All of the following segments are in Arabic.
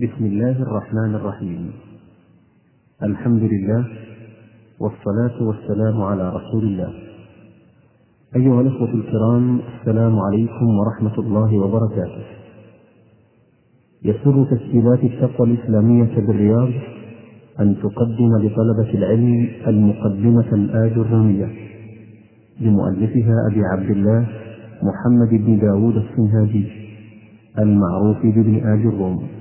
بسم الله الرحمن الرحيم الحمد لله والصلاة والسلام على رسول الله أيها الأخوة الكرام السلام عليكم ورحمة الله وبركاته يسر تسجيلات التقوى الإسلامية بالرياض أن تقدم لطلبة العلم المقدمة الآجرامية لمؤلفها أبي عبد الله محمد بن داود السنهاجي المعروف بابن آج الروم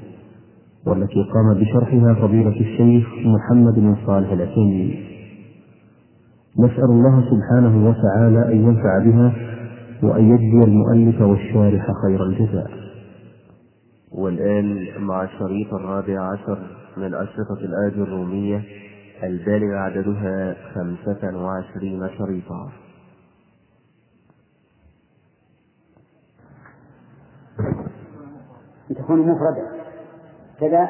والتي قام بشرحها فضيلة الشيخ محمد بن صالح العثيمين نسأل الله سبحانه وتعالى أن ينفع بها وأن يجزي المؤلف والشارح خير الجزاء. والآن مع الشريط الرابع عشر من أشرطة الآج الرومية البالغ عددها خمسة وعشرين شريطا. تكون مفردة كذا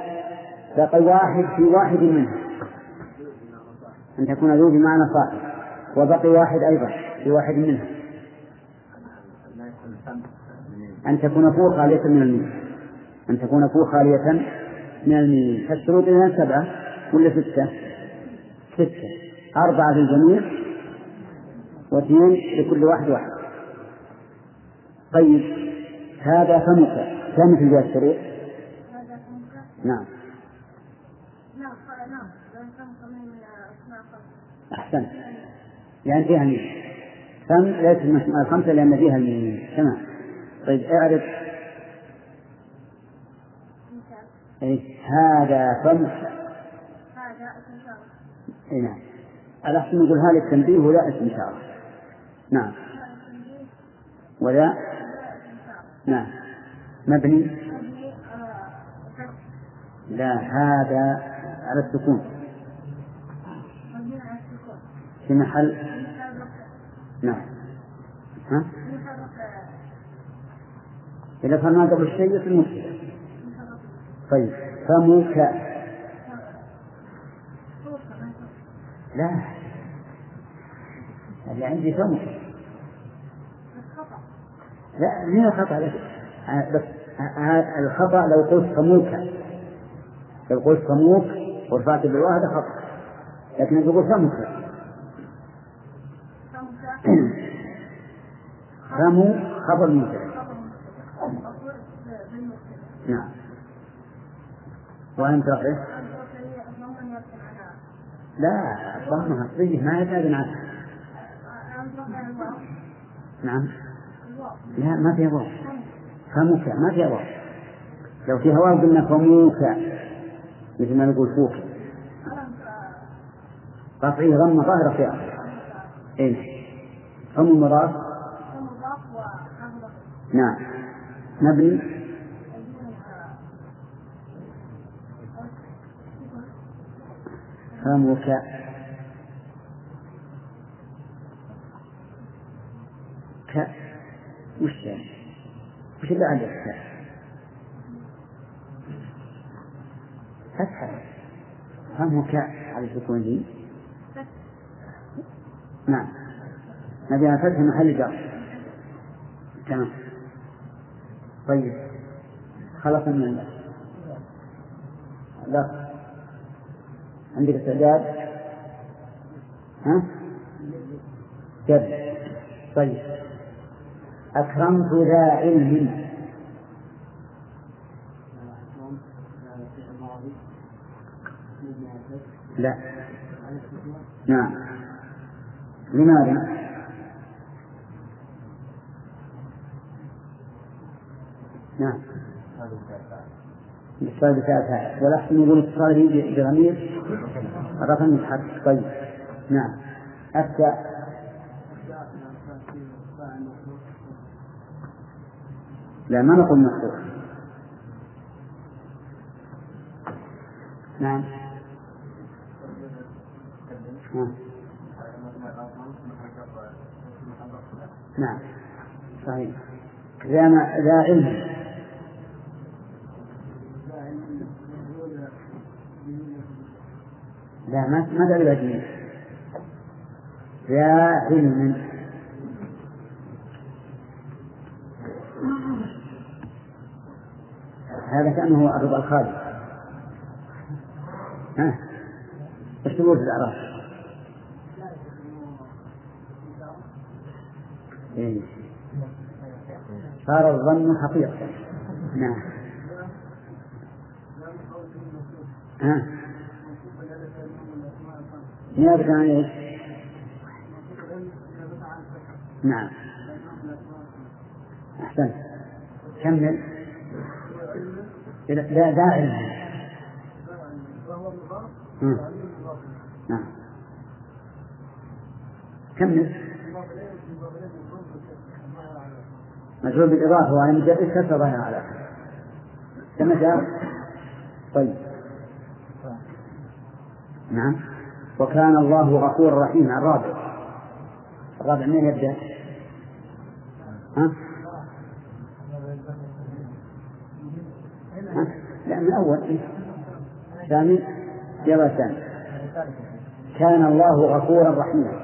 بقي واحد في واحد منها أن تكون ذو بمعنى صاحب. وبقي واحد أيضا في واحد منها أن تكون فوق خالية من الميم أن تكون فوق خالية من الميم فالشروط إذا سبعة ولا ستة؟ ستة. أربعة للجميع واثنين لكل واحد واحد. طيب هذا فمك. كم في جهة الشروط؟ نعم. أحسنت. لأن فيها ميم فم ليست من الأسماء الخمسة لأن فيها الميم تمام. طيب اعرف. إيه هذا فم. هذا اسم إيه نعم. الأحسن نقول هذا التنبيه ولا اسم إشارة نعم ولا؟ نعم. مبني؟ لا هذا على السكون. في محل؟ نعم. ها؟ إذا فما قبل الشيء يصير مشكلة طيب فمك لا. اللي عندي فمك لا من الخطأ؟ بس الخطأ لو قلت فموك لو قلت فموك ورفعت بالواو هذا خطأ لكن تقول فمك فمو خبر مبتدأ نعم. وأنت تعرف لا ضمها صيغ ما يزال عنها نعم. لا ما فيها واو. فمك ما فيها واو. لو فيها واو قلنا فموك مثل ما نقول فوك رفعه ضمة ظاهرة في آخر إيه؟ فم المضاف نعم. مبني. فمك ك وش يعني؟ وش اللي عندك فتحة. فمك على السكون دي نعم. نبي فتح محل جر. تمام. طيب. خلص من الله لا. عندك استعداد؟ ها؟ جد. طيب. أكرمت ذا علم. لا. نعم. لماذا؟ نعم. الاتصال بتاعتها والأحسن يقول اتصاله بضمير. رفع متحرك طيب. نعم. أفتى لا ما نقول مفتوح نعم. نعم. صحيح ذا ذا علم. لا ما ما إلى ذا علم. هذا كأنه الربع الخالي ها؟ إيش تقول في الأعراف؟ صار الظن حقيقة. نعم. ها؟ نيابة عن إيش؟ نعم. أحسنت. كمل. لا داعي نعم. كمل. مجهول بالإضافة وعن مجرد كسر ظاهر على كما جاء. طيب. نعم. وكان الله غفورا رحيما الرابع. الرابع من يبدأ؟ ها؟ ها؟ لا من الأول. الثاني يلا الثاني كان الله غفورا رحيما.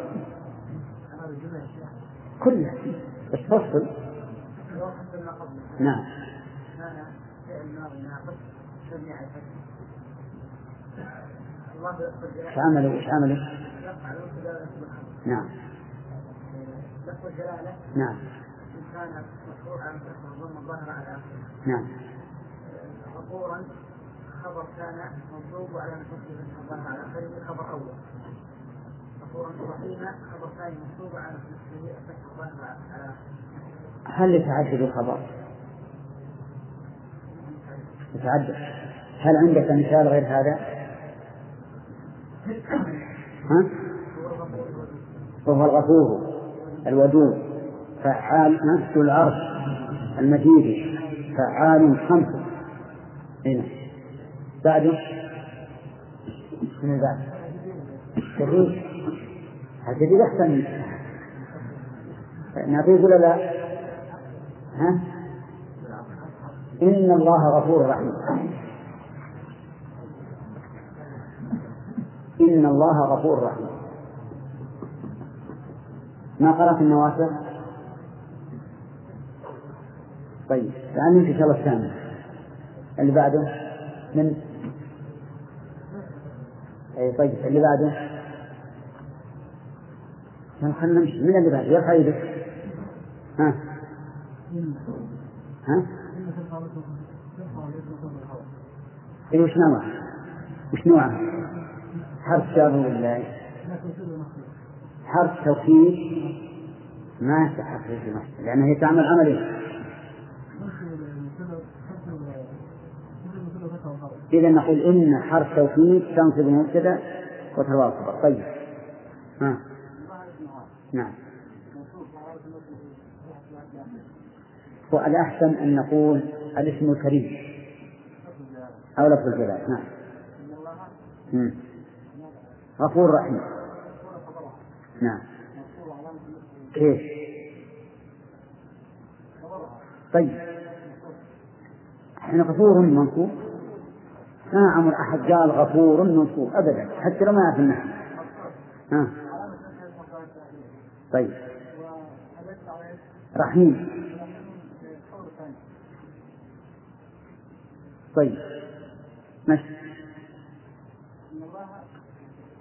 كلها بس فصل. نعم. إيش عملوا؟ إيش عملوا؟ نعم. لفظ الجلالة نعم. كان مرفوعا فالضم الظاهر على نعم. غفورا خبر كان منصوب وعلى نصبه الظاهر على آخره خبر أول غفورا رحيما خبر ثاني منصوب على الفتح الظاهر على هل يتعدد الخبر؟ يتعدد هل عندك مثال غير هذا؟ ها؟ وهو الغفور الودود فعال نفس العرش المجيد فعال خمسة هنا بعده من بعد جديد الجديد أحسن نعطيه ولا لا؟ ها؟ إن الله غفور رحيم. إن الله غفور رحيم. ما قرأت النوافل؟ طيب إن شاء الله الثاني. اللي بعده؟ من؟ أي طيب اللي بعده؟ نمشي من اللي بعده؟ يرفع يدك ها؟ ها؟ اي وش نوعها؟ وش نوعها؟ حرف جار ولا؟ حرف توكيد ما تحرف المحسن لأنها هي تعمل عملين إذا نقول إن حرف توكيد تنصب المبتدأ وتروى الخبر طيب. ها. نعم. والأحسن أن نقول الاسم الكريم. أو لفظ الجلال نعم. غفور رحيم. نعم. كيف؟ طيب. إحنا غفور منصوب. ما عمر أحد قال غفور منصوب؟ أبدا. حتى لو ما النحو ها. طيب. رحيم. طيب. ماشي.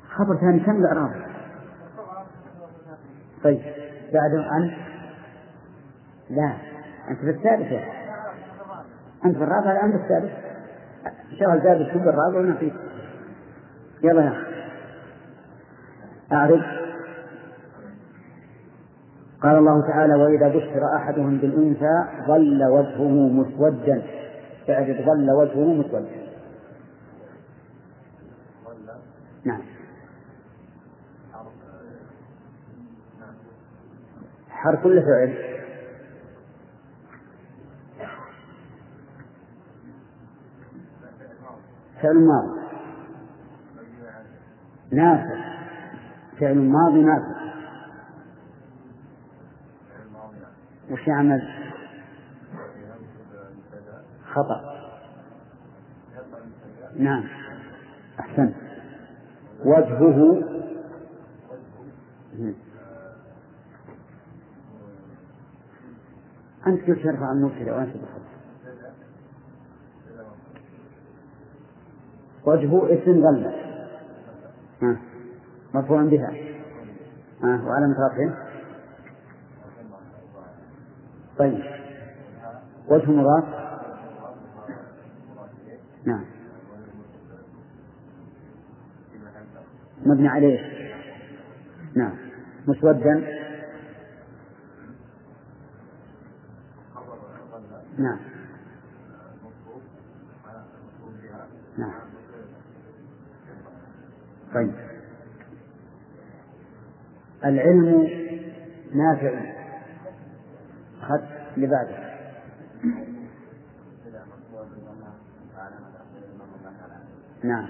خبر ثاني كم الإعراب؟ طيب بعده عن لا أنت في الثالثة أنت في الرابعة الآن في الثالث. شغل ثالث كل الرابع ونعطيك يلا يا أخي. أعرف. قال الله تعالى وإذا بشر أحدهم بالأنثى ظل وجهه مسودا. اعرف ظل وجهه مسودا. حرف كل فعل. فعل ماضي. نافع. فعل ماضي نافع. وش يعمل؟ خطأ. نعم. أحسنت. وجهه. أنت كيف ترفع المبتدأ وأنت بخطأ وجهه اسم غلة مرفوع بها. ها وعلامة رفعه طيب. وجه مضاف نعم. مبني عليه. نعم. مسودا. نعم. نعم. طيب. العلم نافع. أخذت اللي بعده. نعم.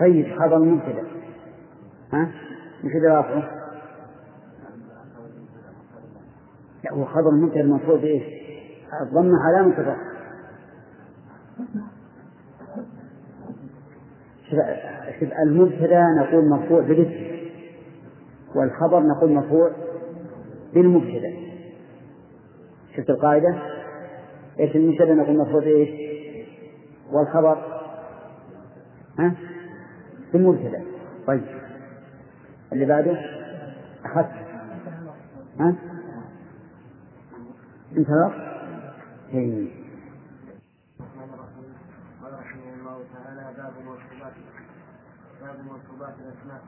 طيب خبر مبتدأ ها؟ مبتدأ رافعه لا هو خبر مبتدأ المفروض بإيش؟ الضمة علامة الرفع شوف المبتدأ نقول مرفوع بالاسم والخبر نقول مرفوع بالمبتدأ شفت القاعدة؟ إيش المبتدأ نقول مرفوع بإيش؟ والخبر ها؟ بالمبتدأ طيب اللي بعده أخذت ها؟ انتظر؟ إيه. قال رحمه الله تعالى باب المركوبات باب مركوبات الاسماء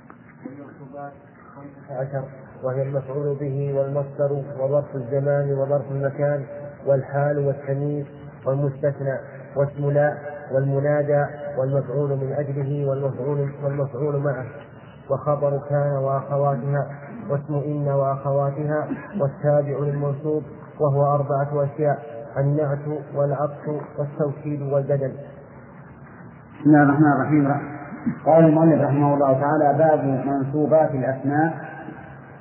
والمركوبات خمسة عشر وهي المفعول به والمصدر وظرف الزمان وظرف المكان والحال والتمييز والمستثنى واسم لا والمنادى والمفعول من أجله والمفعول والمفعول معه وخبر كان وأخواتها واسم إن وأخواتها والتابع للمنصوب وهو أربعة أشياء النعت والعطف والتوكيد والبدل بسم الله الرحمن الرحيم. قال المؤلف رحمه الله تعالى باب منصوبات الأسماء.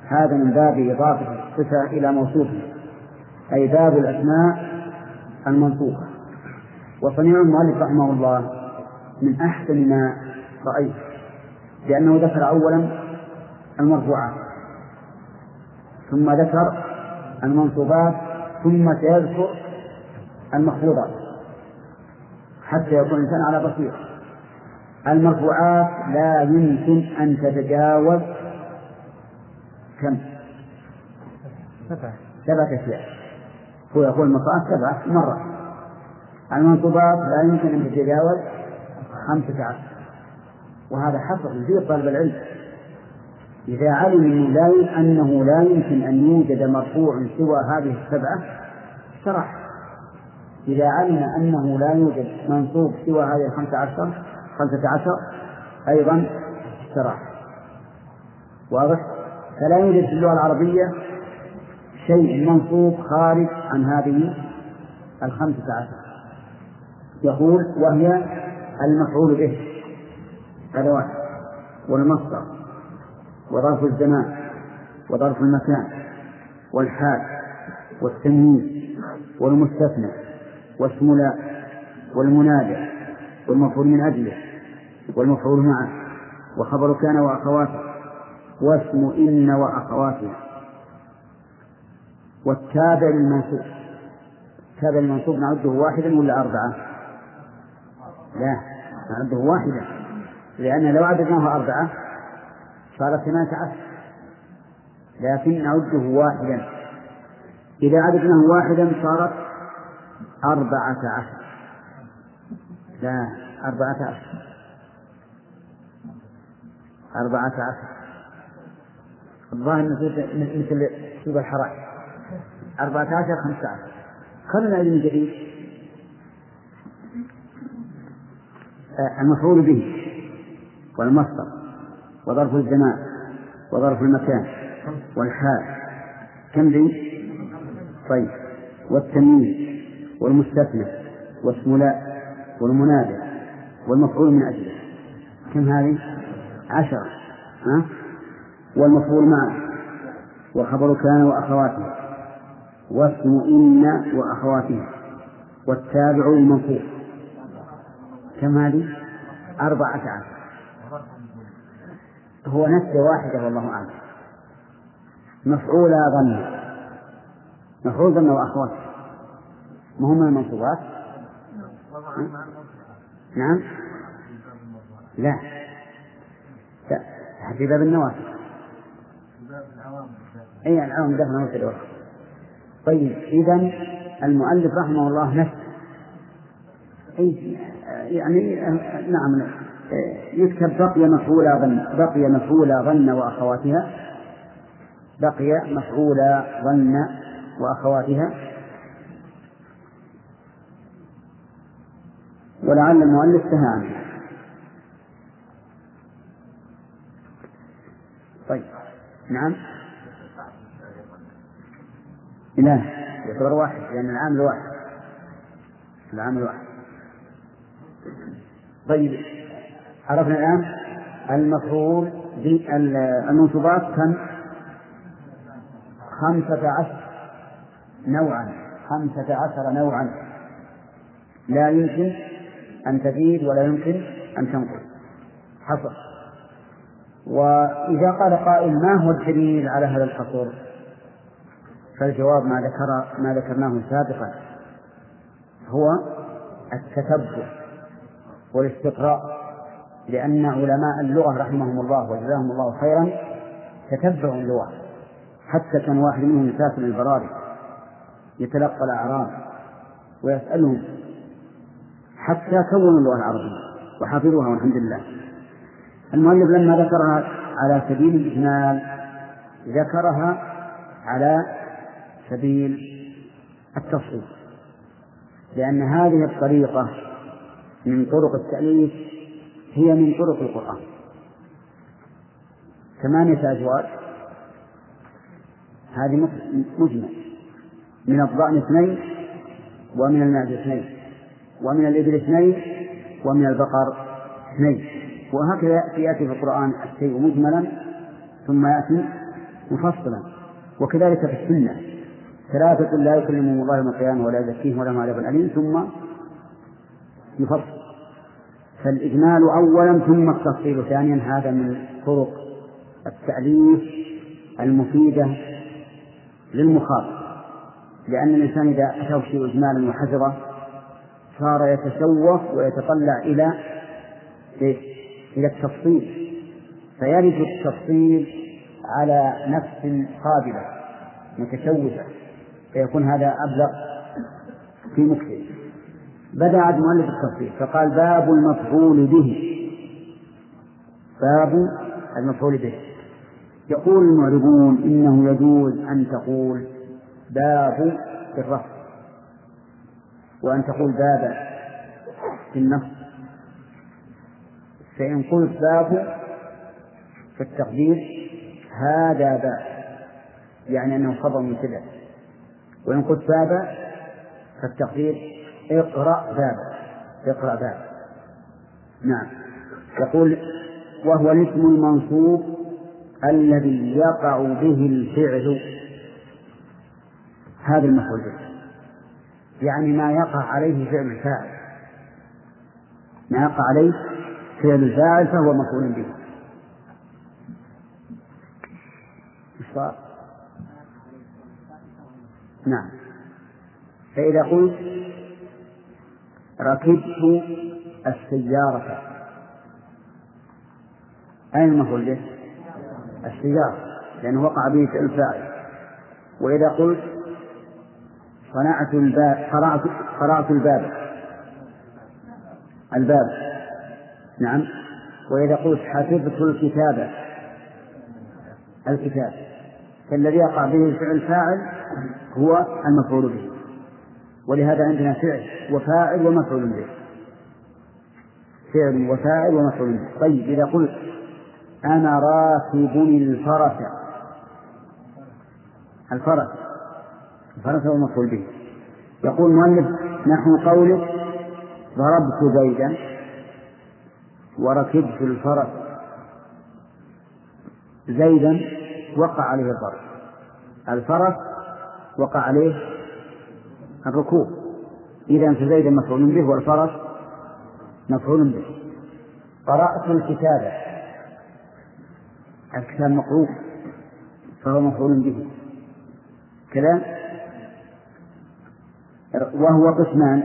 هذا من باب إضافة الصفة إلى موصوفه. أي باب الأسماء المنصوبة وصنيع المؤلف رحمه الله من أحسن ما رأيت لأنه ذكر أولا المرفوعات ثم ذكر المنصوبات ثم سيذكر المخفوضات حتى يكون الإنسان على بصيرة. المرفوعات لا يمكن أن تتجاوز كم؟ سبعة سبعة أشياء. هو يقول المرفوعات سبعة مرة. المنصوبات لا يمكن أن تتجاوز خمسة عشر. وهذا حصر يزيد طالب العلم. إذا علم لا أنه لا يمكن أن يوجد مرفوع سوى هذه السبعة شرح. إذا علم أنه لا يوجد منصوب سوى هذه الخمسة عشر خمسة عشر أيضا شرح. واضح؟ فلا يوجد في اللغة العربية شيء منصوب خارج عن هذه الخمسة عشر. يقول وهي المفعول به. هذا واحد. والمصدر. وظرف الزمان وظرف المكان والحال والتمييز والمستثنى واسم لا والمنادى والمفعول من أجله والمفعول معه وخبر كان وأخواته واسم إن وأخواتها والتابع للمنصوب التابع للمنصوب نعده واحدا ولا أربعة؟ لا نعده واحدا لأن لو عددناه أربعة صار ثمانية عشر. لكن نعده واحدا. إذا عددناه واحدا صارت أربعة عشر. لا أربعة عشر. أربعة عشر. الظاهر مثل سوق الحرائق. أربعة عشر خمسة عشر. خلنا علم جديد. المفعول به والمصدر. وظرف الزمان وظرف المكان والحال كم ذي؟ طيب والتمييز والمستثنى واسم لا والمنادى والمفعول من أجله كم هذه؟ عشرة ها؟ والمفعول معه وخبر كان وأخواته واسم إن وأخواتها والتابع المنصوب كم هذه؟ أربعة عشر هو نفس واحدة والله أعلم. مفعولة ظن. مفعول ظن وأخواته ما هم المنصوبات؟ نعم. لا. لا. في باب النوافل أي العوام دفن نوافل طيب إذا المؤلف رحمه الله نفس. أي يعني نعم يكتب بقي مفعول ظن بقي مفعول ظن وأخواتها. بقي مفعول ظن وأخواتها. ولعل المؤلف سهى عنه طيب نعم. لا يعتبر واحد لأن العامل واحد. العامل واحد. طيب عرفنا الآن المفعول بالمنصوبات كم؟ خمسة عشر نوعا خمسة عشر نوعا. لا يمكن أن تزيد ولا يمكن أن تنقص. حصر وإذا قال قائل ما هو الدليل على هذا الحصر؟ فالجواب ما ذكر ما ذكرناه سابقا. هو التتبع والاستقراء. لأن علماء اللغة رحمهم الله وجزاهم الله خيرا تتبعوا اللغة حتى كان واحد منهم يسافر البراري يتلقى الأعراب ويسألهم حتى كونوا اللغة العربية وحفظوها والحمد لله. المؤلف لما ذكرها على سبيل الإجمال ذكرها على سبيل التفصيل لأن هذه الطريقة من طرق التأليف هي من طرق القرآن. ثمانية أزواج هذه مجمل. من الضأن اثنين ومن المعز اثنين ومن الإبل اثنين ومن البقر اثنين. وهكذا يأتي في القرآن الشيء مجملا ثم يأتي مفصلا. وكذلك في السنة. ثلاثة لا يكلمهم الله يوم القيامة ولا يزكيهم ولا عذاب أليم. ثم يفصل. فالإجمال أولا ثم التفصيل ثانيا هذا من طرق التأليف المفيدة للمخاطب. لأن الإنسان إذا أتاه شيء إجمالا وحذره صار يتشوف ويتطلع إلى إلى التفصيل. فيرد التفصيل على نفس قابلة متشوفة فيكون هذا أبلغ في مكتب بدأ المؤلف التفصيل فقال باب المفعول به. باب المفعول به. يقول المعربون إنه يجوز أن تقول باب في الرفع وأن تقول باب في النصب فإن قلت باب فالتقدير هذا باب يعني أنه خبر مبتدأ وإن قلت باب فالتقدير اقرأ باب. اقرأ باب. نعم. يقول وهو الاسم المنصوب الذي يقع به الفعل. هذا المفعول. به يعني ما يقع عليه فعل الفاعل ما يقع عليه فعل الفاعل فهو مفعول به. صار؟ نعم. فإذا قلت ركبت السيارة. أين المفعول؟ السيارة لأنه وقع به فعل الفاعل وإذا قلت صنعت الباب قرأت الباب. الباب. نعم. وإذا قلت حفظت الكتاب. الكتاب. فالذي يقع به فعل الفاعل هو المفعول به. ولهذا عندنا فعل وفاعل ومفعول به. فعل وفاعل ومفعول به. طيب إذا قلت أنا راكب الفرس. الفرس. الفرس هو المفعول به. يقول المؤلف نحو قولك ضربت زيدا وركبت الفرس. زيدا وقع عليه الضرب. الفرس وقع عليه الركوب إذا فزيدا مفعول به والفرس مفعول به. قرأت الكتاب الكتاب مقروء فهو مفعول به. كذا. وهو قسمان.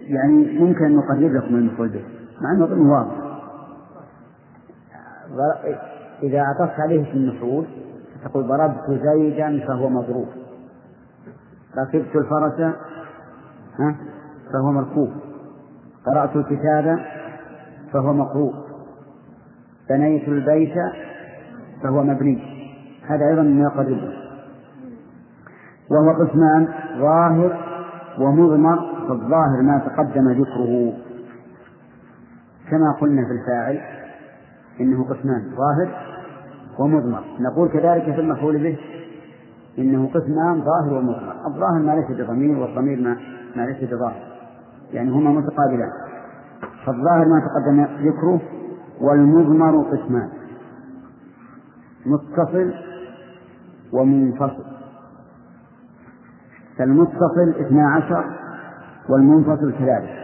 يعني ممكن أن نقرب لكم المفعول به. مع أنه واضح. إذا عطفت عليه في المفعول تقول ضربت زيدا فهو مضروب. ركبت الفرس ها فهو مركوب. قرأت الكتاب فهو مقروء بنيت البيت فهو مبني. هذا أيضا من يقربه. وهو قسمان ظاهر ومضمر فالظاهر ما تقدم ذكره. كما قلنا في الفاعل إنه قسمان ظاهر ومضمر. نقول كذلك في المفعول به إنه قسمان ظاهر ومضمر. الظاهر ما ليس بضمير والضمير ما, ما ليس بظاهر. يعني هما متقابلان. فالظاهر ما تقدم ذكره والمضمر قسمان. متصل ومنفصل. فالمتصل اثنا عشر والمنفصل كذلك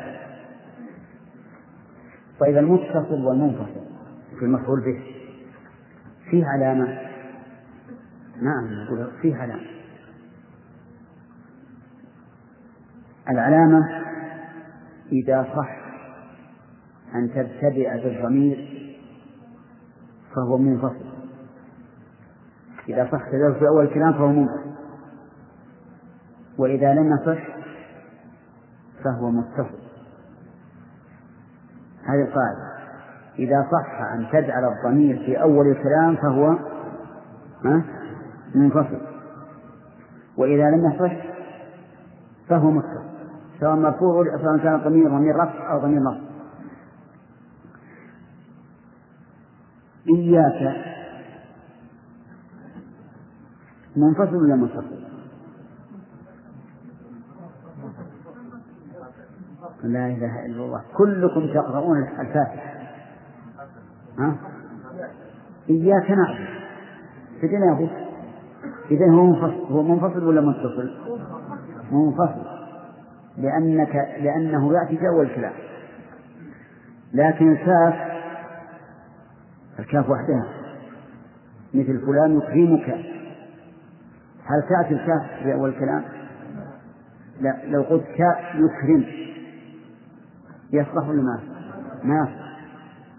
طيب المتصل والمنفصل في المفعول به فيه علامة. نعم نقول فيه علامة. العلامة إذا صح أن تبتدئ بالضمير فهو منفصل. إذا صح تبتدئ في أول الكلام فهو منفصل. وإذا لم يصح فهو متصل. هذه القاعدة. إذا صح أن تجعل الضمير في أول الكلام فهو منفصل. وإذا لم يصح فهو متصل سواء مرفوع سواء كان الضمير ضمير رفع أو ضمير نصب. إياك. منفصل ولا منفصل؟ لا إله إلا الله. كلكم تقرؤون الفاتحة. ها؟ إياك نعبد. يا أخي إذا هو منفصل. هو منفصل ولا متصل؟ منفصل. لأنك لأنه يأتي أول الكلام لكن الكاف الكاف وحدها مثل فلان يكرمك. هل تأتي الكاف في أول الكلام؟ لا لو قلت كاء يكرم. يصلح ولا ما؟ ما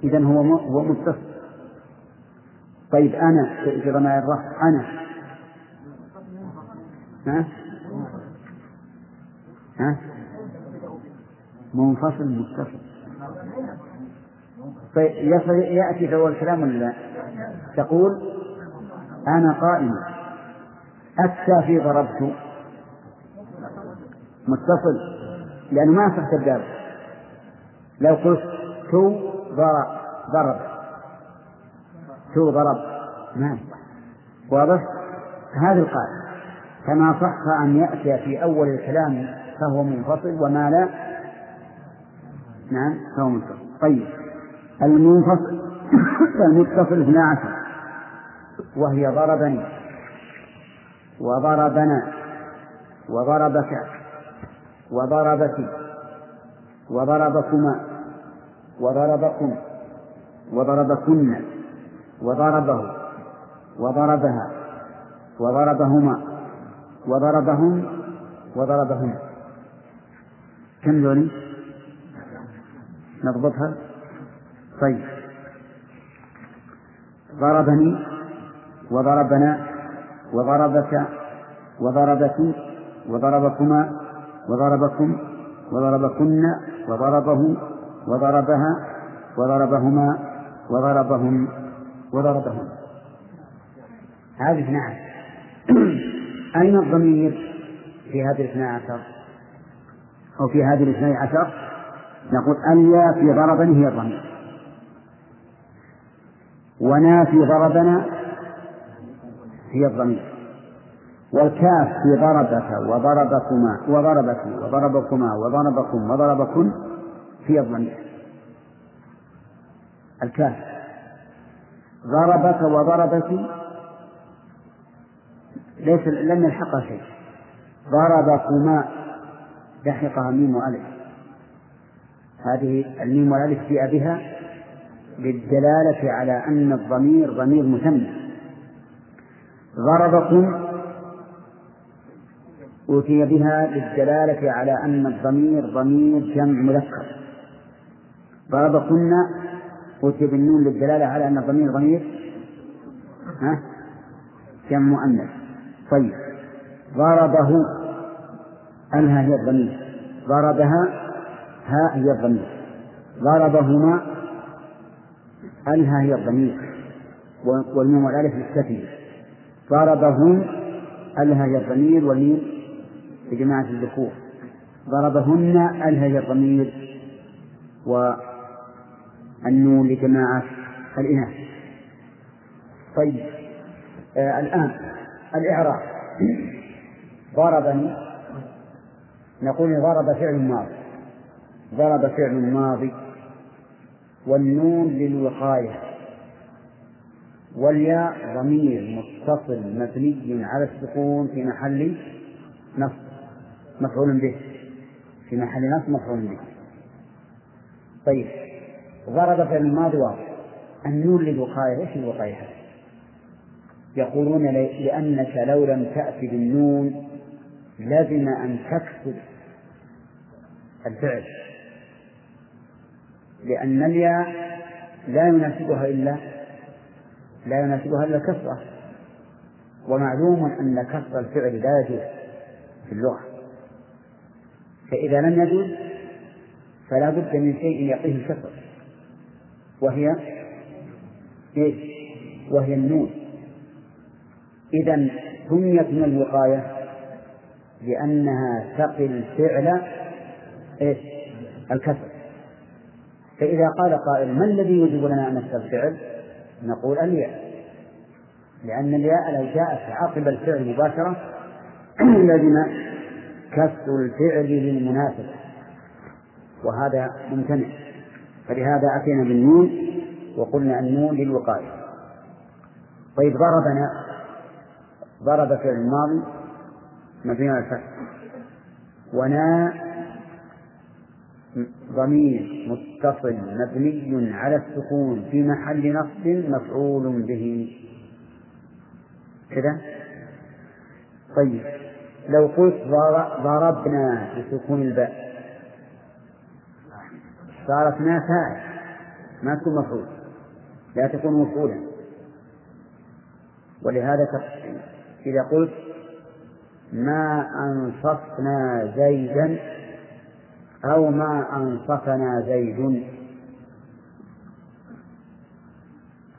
إذا هو هو متصل طيب أنا في ضمائر الرفع أنا. ها؟ ها؟ منفصل متصل طيب يأتي في أول الكلام ولا لا؟ تقول أنا قائم. أتى في ضربت. متصل. لأنه ما يصح تبدأ لو قلت تو ضرب تو ضرب؟ ما واضح؟ هذه القاعدة. كما صح أن يأتي في أول الكلام فهو منفصل وما لا؟ نعم فهو منفصل. طيب. المنفصل المتصل اثنا عشر. وهي ضربني. وضربنا. وضربك. وضربك وضربكما. وضربكم وضربكن وضربه وضربها وضربهما وضربهم وضربهم. كم ذولي؟ نضبطها. طيب. ضربني وضربنا وضربك وضربك وضربكما وضربكم وضربكن وضربه وضربها وضربهما وضربهم وضربهم. هذه اثنا عشر. أين الضمير في هذه الاثنى عشر؟ أو في هذه الاثنى عشر؟ نقول اليا في ضربني هي الضمير. ونا في ضربنا هي الضمير. والكاف في ضربك وضربكما وضربك وضربكما وضربكم وضربكن في الضمير الكاف. ضربك وضربك. ليس لم يلحقها شيء. ضربكما. لحقها ميم وألف. هذه الميم والألف جاء بها للدلالة على أن الضمير ضمير مثنى ضربكم. أوتي بها للدلالة على أن الضمير ضمير جمع مذكر. ضربكن أوتي بالنون للدلالة على أن الضمير ضمير. ها؟ جمع مؤنث؟ طيب. ضربه. أنها هي الضمير؟ ضربها. ها هي الضمير. ضربهما. أنها هي الضمير؟ والميم والألف للتثنية ضربهم ألها هي الضمير؟ والميم لجماعة الذكور. ضربهن. ألها هي الضمير؟ والنون لجماعة الإناث. طيب آه الآن الإعراب. ضربني نقول ضرب فعل ماضي. ضرب فعل ماضي والنون للوقاية. والياء ضمير متصل مبني على السكون في محل نصب. مفعول به. في محل نصب مفعول به. طيب ضرب فعل الماضي واضح النون للوقاية إيش الوقاية؟ هذه؟ يقولون لأنك لو لم تأتي بالنون لزم أن تكسب الفعل. لأن الياء لا يناسبها إلا لا يناسبها إلا الكسرة ومعلوم أن كسر الفعل لا يجوز في اللغة. فإذا لم يجوز فلا بد من شيء يعطيه الكسر. وهي إيش؟ وهي النون إذا سميت من الوقاية لأنها تقي الفعل إيش؟ الكسر فإذا قال قائل ما الذي يجب لنا أن نكسر الفعل؟ نقول الياء لأن الياء لو جاءت عقب الفعل مباشرة لزم كسر الفعل للمناسبة وهذا ممتنع فلهذا أتينا بالنون وقلنا النون للوقاية. طيب ضربنا ضرب فعل الماضي مبني على الفتح. ونا ضمير متصل مبني على السكون في محل نصب مفعول به. كذا طيب لو قلت ضربنا بسكون الباء صارت ما فاعل ما تكون مفعول لا تكون مفعولا ولهذا إذا قلت ما أنصفنا زيدا أو ما أنصفنا زيد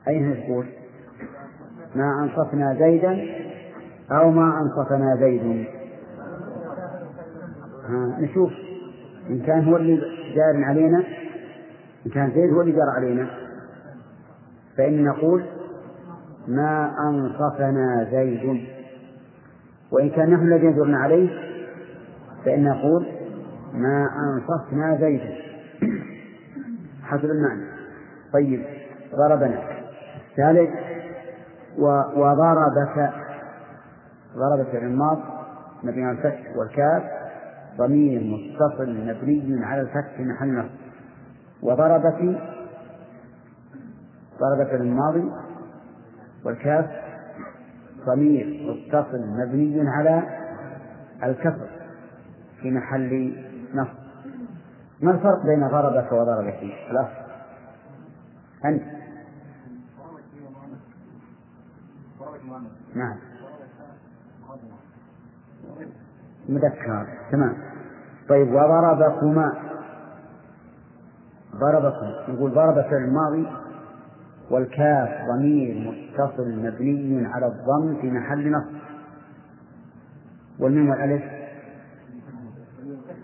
أين تقول؟ ما أنصفنا زيدا أو ما أنصفنا زيد نشوف إن كان هو اللي جار علينا إن كان زيد هو اللي جار علينا. فإن نقول ما أنصفنا زيد. وإن كان نحن الذين جرنا عليه فإن نقول ما أنصفنا زيدا حسب المعنى. طيب ضربنا. ثالث وضربك ضرب فعل الماض مبني على الفتح والكاف. ضمير متصل مبني على الفتح في محل نصب. وضربك ضرب فعل الماضي والكاف. ضمير متصل مبني على الكسر في محل نصب. ما الفرق بين ضربك وضربك؟ الأصل. أنت. نعم. مذكر. تمام. طيب وضربكما. ضربكم. نقول ضرب فعل الماضي والكاف ضمير متصل مبني على الضم في محل نصب. والميم والألف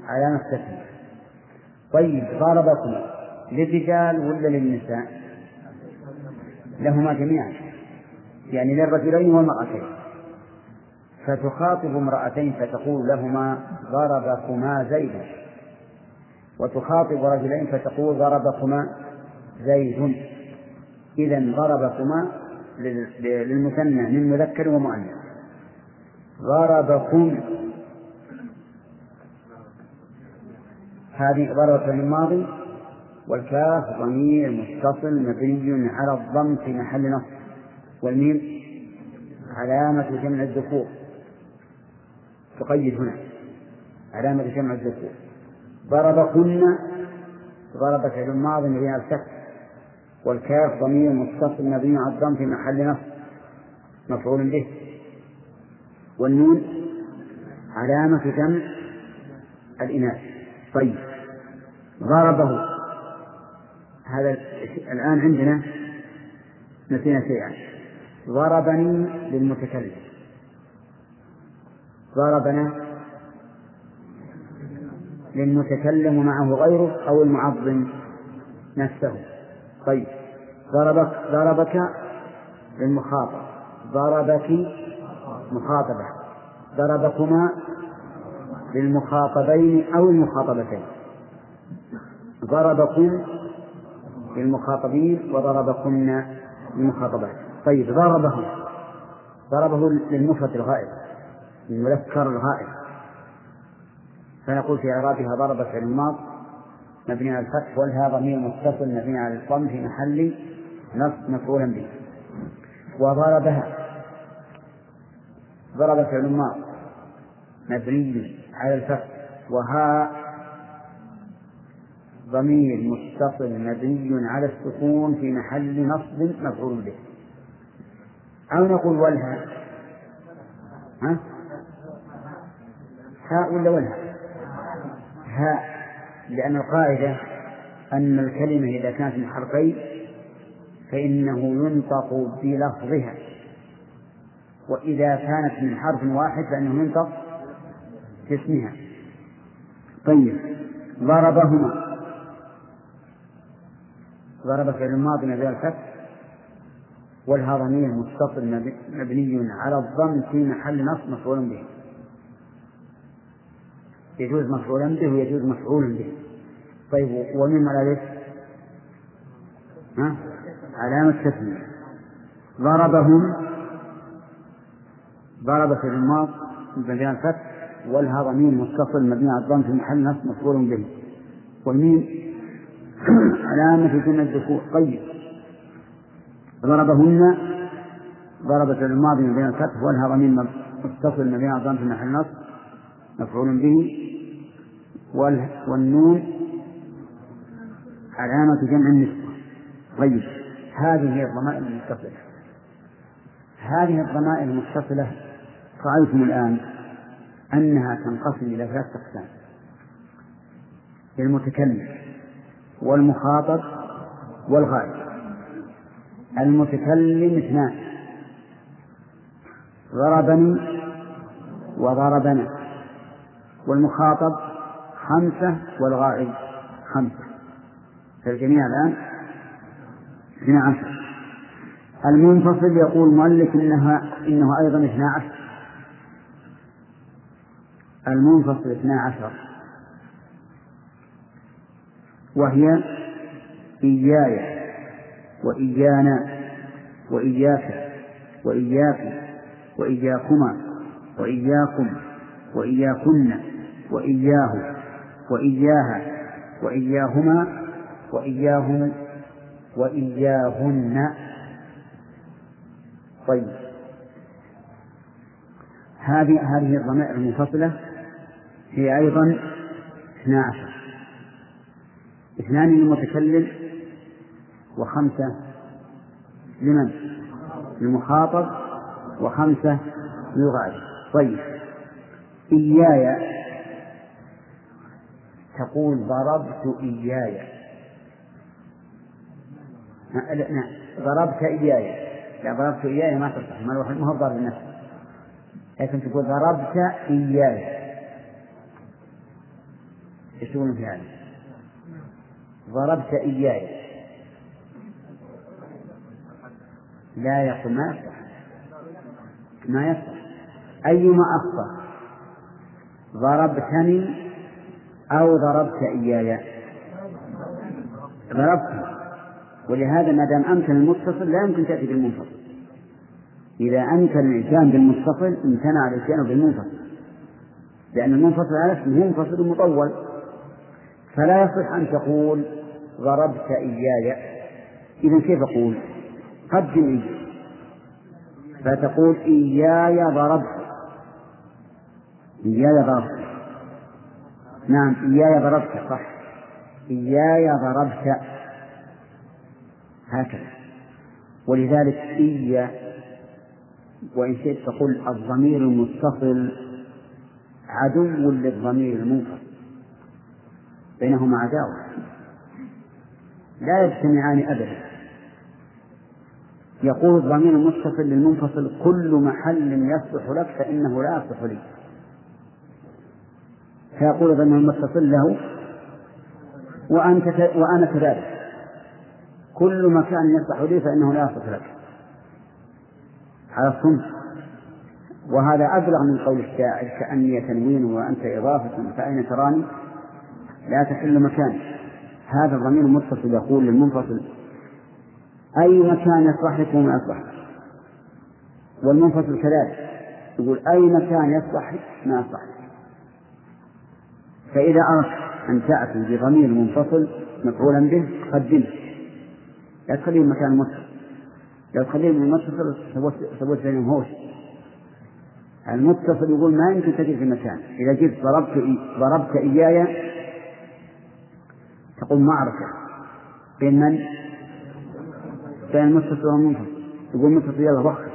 علامة تسمية طيب ضربكم للرجال ولا للنساء؟ لهما جميعا. يعني للرجلين والمرأتين. فتخاطب امرأتين فتقول لهما ضربكما زيد. وتخاطب رجلين فتقول ضربكما زيد. إذا ضربكما للمثنى من مذكر ومؤنث. ضربكم. هذه ضربة الماضي والكاف ضمير متصل مبني على الضم في محل نصب والميم علامة جمع الذكور تقيد هنا علامة جمع الذكور. ضربكن ضرب فعل ماض مبني على الفتح والكاف ضمير متصل مبني على الضم في محل نصب مفعول به. والنون علامة جمع الإناث. طيب. ضربه. هذا الآن عندنا نسينا شيئا. ضربني للمتكلم. ضربنا للمتكلم معه غيره أو المعظم نفسه. طيب ضربك ضربك للمخاطب. ضربك مخاطبة. ضربكما للمخاطبين أو المخاطبتين. ضربكم للمخاطبين وضربكن للمخاطبات. طيب ضربه. ضربه للمفرد الغائب. المذكر الغائب. فنقول في إعرابها ضرب فعل الماض مبني على الفتح والها ضمير متصل مبني على الضم في محل نصب مفعولا به. وضربها ضرب فعل مبني على الفتح وها ضمير متصل مبني على السكون في محل نصب مفعول به. أو نقول ولها ها؟ هاء ولا ولها هاء لأن القاعدة أن الكلمة إذا كانت من حرفين فإنه ينطق بلفظها. وإذا كانت من حرف واحد فإنه ينطق باسمها. طيب ضربهما. ضرب فعل الماضي مبني الفتح والها ضمير متصل مبني على الضم في محل نصب مفعول به. يجوز مفعولا به ويجوز مفعول به. طيب ومن الألف ها؟ علامة تسمية ضربهم ضرب في الماض مبني الفتح والها ضمير متصل مبني على الضم في محل نصب مفعول به. والميم علامة جمع الذكور. طيب. ضربهن ضرب في الماضي بين الفتح والها ضمير متصل ما بين الضم في محل نصب مفعول به. والنون علامة جمع النسبة. طيب هذه هي الضمائر المتصلة. هذه الضمائر المتصلة رأيتم الآن أنها تنقسم إلى ثلاثة أقسام. المتكلم والمخاطب والغائب. المتكلم اثنان. ضربني وضربنا. والمخاطب خمسة والغائب خمسة. فالجميع الآن؟ اثنا عشر المنفصل يقول المؤلف إنها إنه أيضا اثنا عشر. المنفصل اثنا عشر. وهي إياي وإيانا وإياك وإياك وإياكما وإياكم وإياكن وإياه. وإياها وإياهما وإياهم وإياهن. طيب. هذه هذه الضمائر المنفصلة هي أيضا اثنا عشر. اثنان للمتكلم وخمسة لمن؟ للمخاطب وخمسة للغائب. طيب. إياي تقول ضربت إياي. نعم. ضربت إياي. لا ضربت إياي ما تصح ما هو ضرب نفسه لكن تقول ضربت إياي. إيش تقولون في هذا؟ ضربت إياي. لا يقول ما يصح ما يصح أيما أخطأ؟ ضربتني أو ضربت إياي. ضربت. ولهذا ما دام أمكن المتصل لا يمكن تأتي بالمنفصل. إذا أمكن الإتيان بالمتصل امتنع الإتيان بالمنفصل. لأن المنفصل على اسمه منفصل مطول. فلا يصح أن تقول ضربت إياي. إذا كيف أقول؟ قدم إياي. فتقول إياي ضربت. إياي ضربت. نعم إياي ضربت صح. إياي ضربت. هكذا. ولذلك إيا وإن شئت تقول الضمير المتصل عدو للضمير المنفصل. بينهما عداوة. لا يجتمعان أبدا. يقول الضمير المتصل للمنفصل كل محل يصلح لك فإنه لا يصلح لي. فيقول الضمير المتصل له وأنت وأنا كذلك. كل مكان يصلح لي فإنه لا يصلح لك. على الصنف وهذا أبلغ من قول الشاعر كأني تنوين وأنت إضافة فأين تراني؟ لا تحل مكاني. هذا الضمير المتصل يقول للمنفصل أي مكان يصلح لك وما يصلح والمنفصل كذلك يقول أي مكان يصلح ما يصلح فإذا أردت أن تأتي بضمير منفصل مفعولا به قدمه. لا تخليه مكان متصل. لو تخليه من المتصل سويت بينهم هوش المتصل يقول ما يمكن تجد في مكان إذا جئت ضربت ضربت إياي تقول معركة بين من؟ بين المتصل والمنفصل. يقول المتصل يلا وخر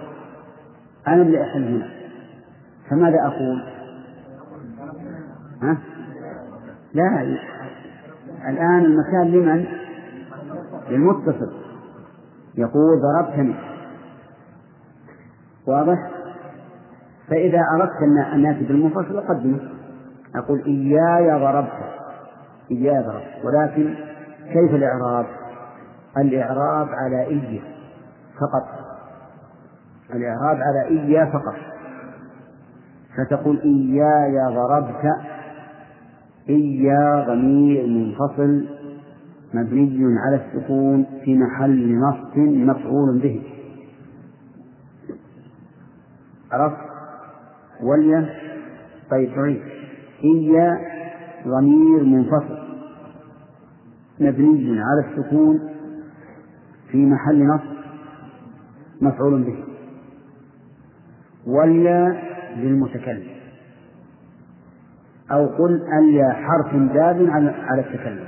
أنا اللي أحل هنا. فماذا أقول؟ ها؟ لا. الآن المكان لمن؟ للمتصل. يقول ضربتني واضح؟ فإذا أردت أن نأتي بالمنفصل أقدمه. أقول إياي ضربت. إياي ضربت. ولكن كيف الإعراب؟ الإعراب على إيا فقط. الإعراب على إيا فقط. فتقول إياي ضربت. إيا ضمير منفصل مبني على السكون في محل نصب مفعول به. عرفت؟ ولي طيب عيد إيا ضمير منفصل مبني على السكون في محل نصب مفعول به. واليا للمتكلم. أو قل اليا حرف دال على التكلم.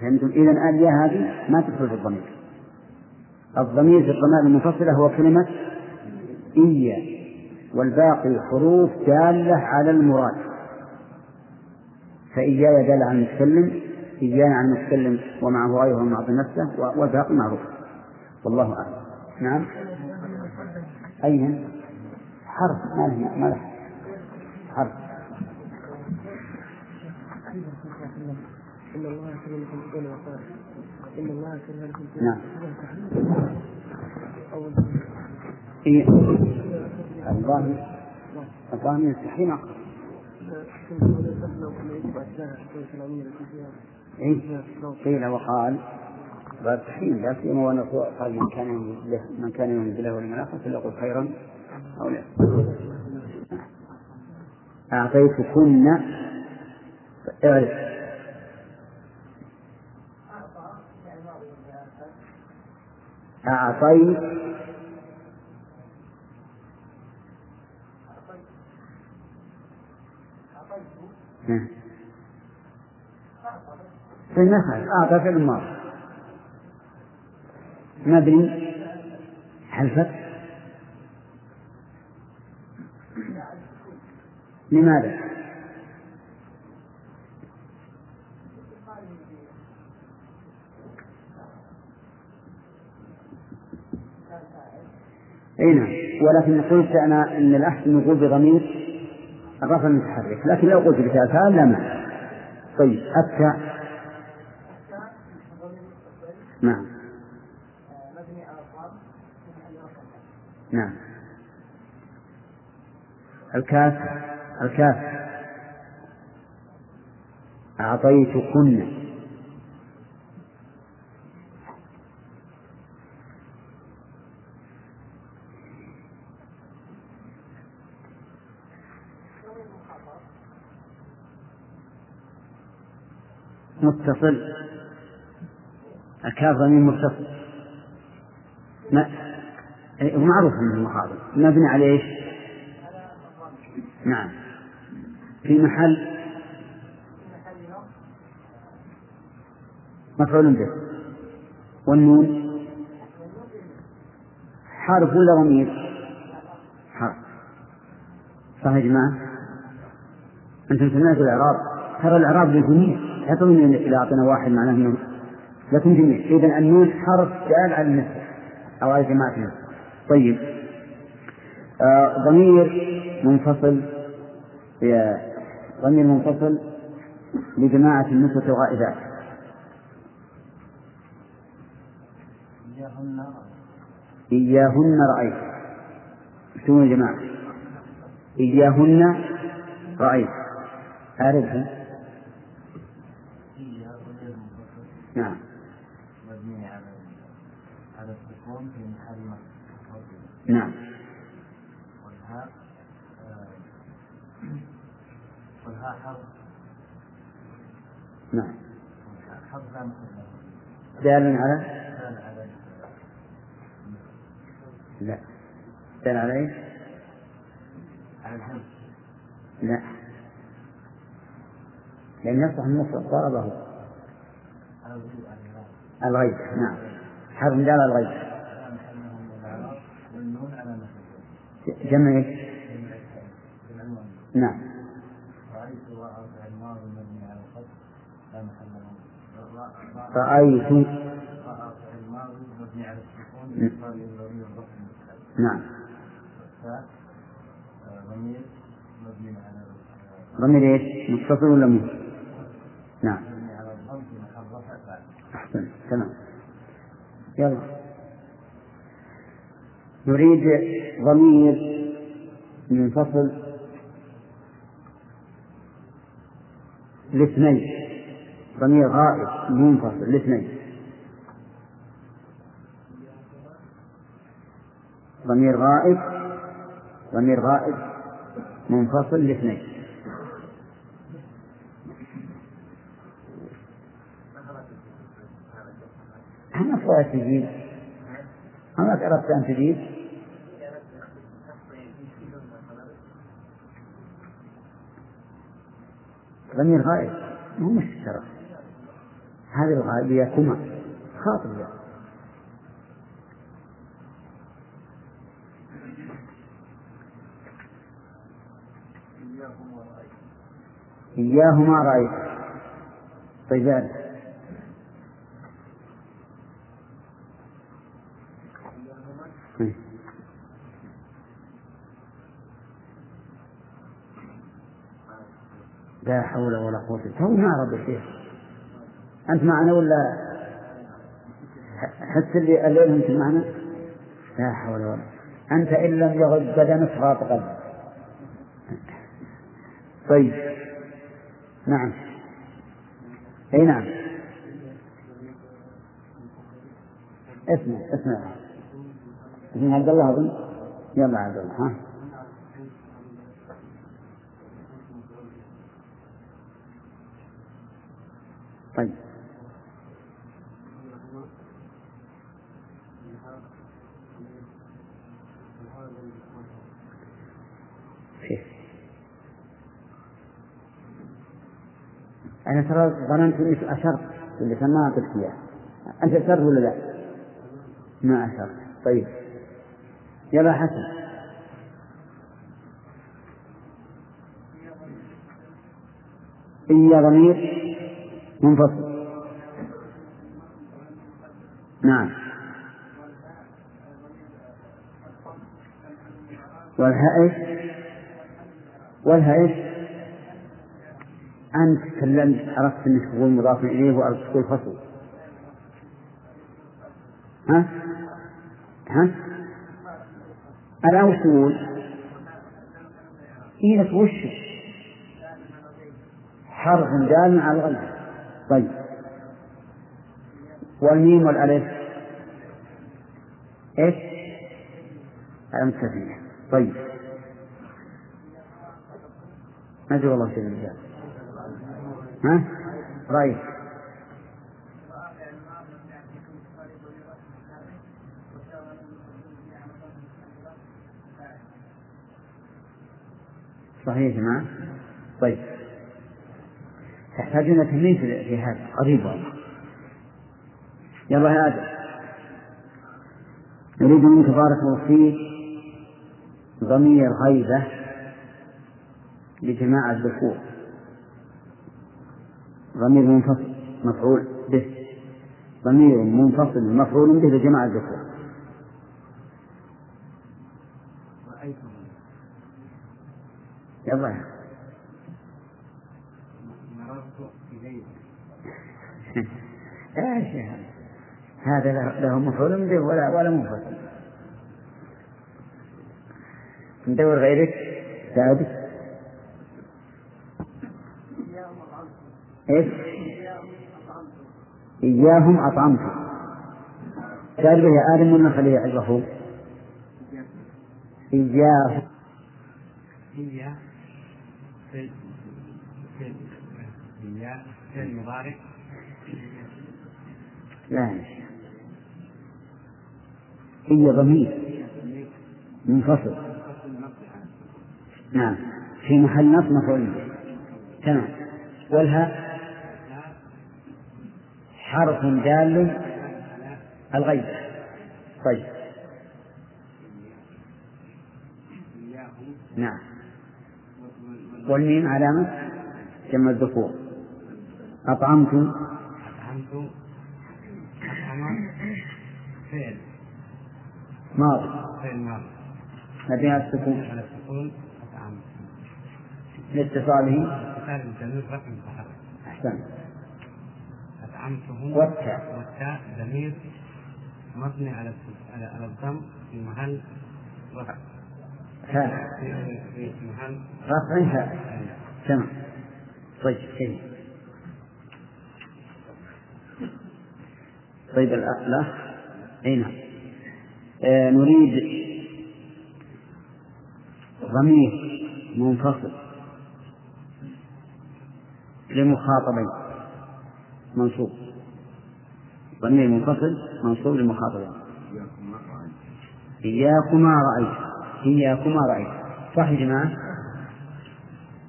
فهمتم؟ إذا اليا هذه ما تدخل في الضمير. الضمير في الضمائر المنفصلة هو كلمة إيا والباقي حروف دالة على المراد. فإياي دال على المتكلم إيانا عن المتكلم ومعه غيره من معطي نفسه والباقي معروف. والله أعلم. نعم. أين؟ حرف. ما له ما له حرف إن الله إن الله نعم. إيه. الظاهر. الظاهر من التحريم إيه؟ قيل وقال. باب تحريم لا سيما وأن قال من كان يؤمن بالله واليوم الآخر فليقل خيرا أو لا. أعطيتكن. اعرف أعطيت. نعم في النفع أعطى في الماضي. مبني. على الفتح لماذا؟ أي نعم. ولكن قلت أنا إن الأحسن نقول بضمير الرفع المتحرك. لكن لو قلت بتاء لا مانع. طيب التاء نعم. نعم. الكاف. الكاف. أعطيتكن متصل. الكاف ضمير متصل. ما معروف من المخاطب مبني على إيش؟ نعم. في محل مفعول به. والنون؟ حرف ولا ضمير؟ حرف صح يا جماعة؟ أنتم سمعتوا الإعراب؟ ترى الإعراب للجميع. لا تظن إذا أعطينا واحد معناه أنه لكن جميع. إذا النون حرف دال على النسبة أو على جماعة النسبة طيب. آه ضمير منفصل. ضمير منفصل لجماعة النسبة الغائبات إياهن رأيت. شو يا جماعة؟ إياهن رأيت. أعرفها نعم مبني على على السكون في محل نعم والهاء والهاء حرف نعم حرف لا محل دال على؟ لا. دال على إيش؟ على لا. لأن يصلح المفرد ضربه الغيب نعم. حرف دال على الغيب. جمع إيش؟ نعم رأيت رأى فعل ماضي مبني على الفتح لا محل له رأيت رأى فعل ماضي مبني على السكون باتصال الضمير الرفع المستقبل نعم. ضمير إيش؟ متصل ولا مو؟ نعم. أحسن. تمام. يلا. نريد ضمير منفصل. لاثنين ضمير غائب منفصل لاثنين ضمير غائب ضمير غائب منفصل لاثنين أنا أبغى تجيب أنا أردت أن تجيب ضمير غائب. مو مشترك هذه الغائبية كما. خاطبة إياهما رأيت. طيب يعني. لا حول ولا قوة تو ما رب الشيخ. أنت معنا ولا حس اللي الليل أنت معنا؟ لا حول ولا أنت إن لم يغض بدنك غاط قلبك طيب. نعم. أي نعم. اسمع اسمع. اسمع عبد الله أظن. يلا عبد الله ها. طيب. أنا ترى ظننت إنك أشرت اللي ما أعطيك إياه أنت أشرت ولا لا؟ ما أشرت. طيب. يلا حسن. إيا ضمير. منفصل. نعم. والهاء إيش؟ إيش؟ أنت تكلمت عرفت أنك تقول مضاف إليه وأردت تقول فصل ها؟ ها؟ أنا وش تقول؟ إيه وش؟ حرف دال على الغيب طيب والميم والألف إيش؟ علامة تثنية طيب أدري والله شيء الرجال ها؟ صحيح يا جماعة طيب. تحتاجون تمرين في هذا. قريب والله. يلا يا آدم. نريد منك بارك الله فيك. ضمير غيبة لجماعة الذكور. ضمير منفصل مفعول به. ضمير منفصل مفعول به لجماعة الذكور يلا. يا إيش هذا؟ له- مفعول به ولا ولا منفصل. ندور غيرك. سعد إيش؟ إياهم أطعمت سأل به يا آدم ولا خليه يعرفه؟ إياهم هي في في المضارع. لا. هي ضمير. منفصل. نعم. في محل نصب مفعول تمام. والها؟ حرف دال الغيب. طيب. نعم. والميم علامة جمع الذكور. أطعمت أطعمت أطعم فعل. ماضي. فعل ماضي. مبني على السكون. على السكون. أطعمت لاتصاله. اتصال الضمير رقم متحرك. أطعمته والتاء. والتاء ضمير مبني على على الضم في محل رفع. هاء في محل رفع. هاء تمام. طيب جيد طيب الأ- الأخ. أي نعم. آه نريد ضمير منفصل لمخاطبين. منصوب ضمير منفصل منصوب للمخاطبين إياكما رأيت إياكما رأيت صح يا جماعة؟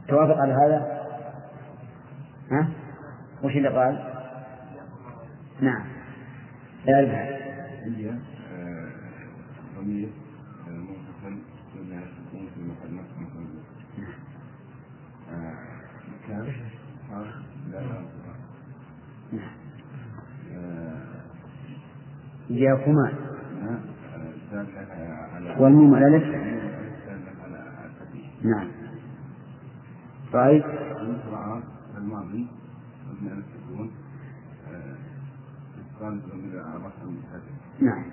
توافق على هذا؟ ها؟ وش اللي قال؟ نعم لا آه، ضمير آه، منفصل مبني على السكون في محل نصب مفعول به. آه، مكان حرف لا لا آه، إياكما. آه، والميم على الألف دالة على الفتح نعم. رأيت الماضي آه، نعم.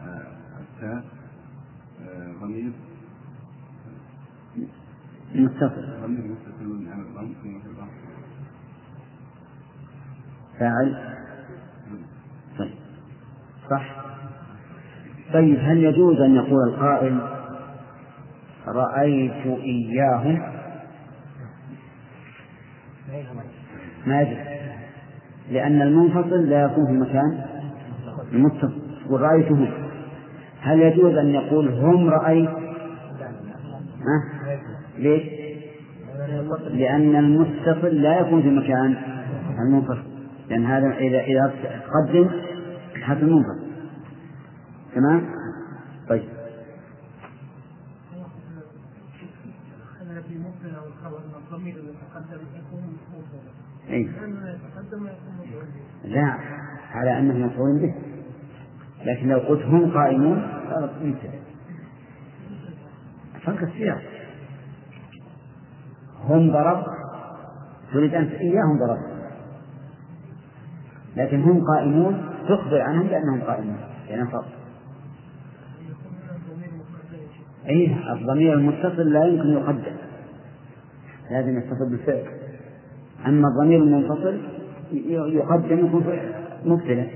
آه، التاء آه، ضمير. متصل. ضمير على الضم رفع فاعل طيب صح طيب هل يجوز أن يقول القائل رأيت إياهم؟ ما يجوز لأن المنفصل لا يكون في مكان المتصل ورأيتهم هل يجوز أن يقول هم رأيت؟ ها؟ ليش؟ لأن المتصل لا يكون في مكان المنفصل. لأن هذا إذا إذا قدم حرف المنفصل. يكون موصولا أي لا على أنه مفعول به. لكن لو قلت هم قائمون صارت مبتدأ فرق السياق. هم ضرب تريد أن إياهم ضرب. لكن هم قائمون تخبر عنهم بأنهم قائمون يعني فرق أي الضمير المتصل لا يمكن يقدم. لازم يتصل بالفعل. أما الضمير المنفصل يقدم يكون مبتدأ.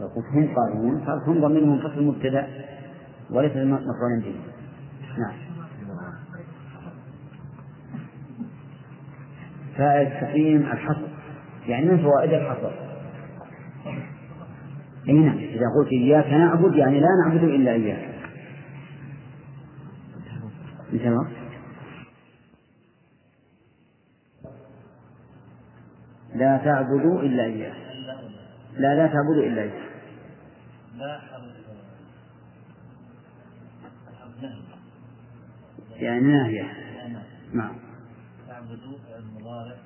قلت هم قائمون صار هم ضمير منفصل مبتدأ وليس مفعول به. نعم. فائد تقييم الحصر يعني من فوائد الحصر؟ اي نعم. إذا قلت إياك نعبد يعني لا نعبد إلا إياك. الجماعة لا تعبدوا إلا إياه. لا لا تعبدوا إلا إياه. يعني ناهية. نعم. تعبدوا المضارع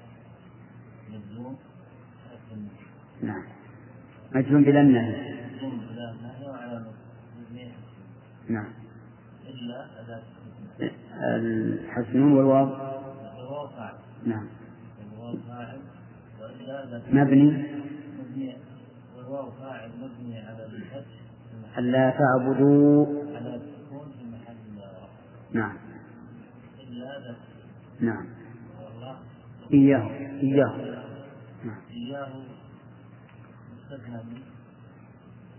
مجزوم نعم. مجزوم بلا النهي مجزوم بلا النهي وعلى نعم. إلا أداة الحكم الحسن والواو؟ نعم. مبني. مبني والواو فاعل مبني على الفتح ألا تعبدوا. على السكون في محل نعم. إلا نعم. والله إياه. إياه. نعم إياه.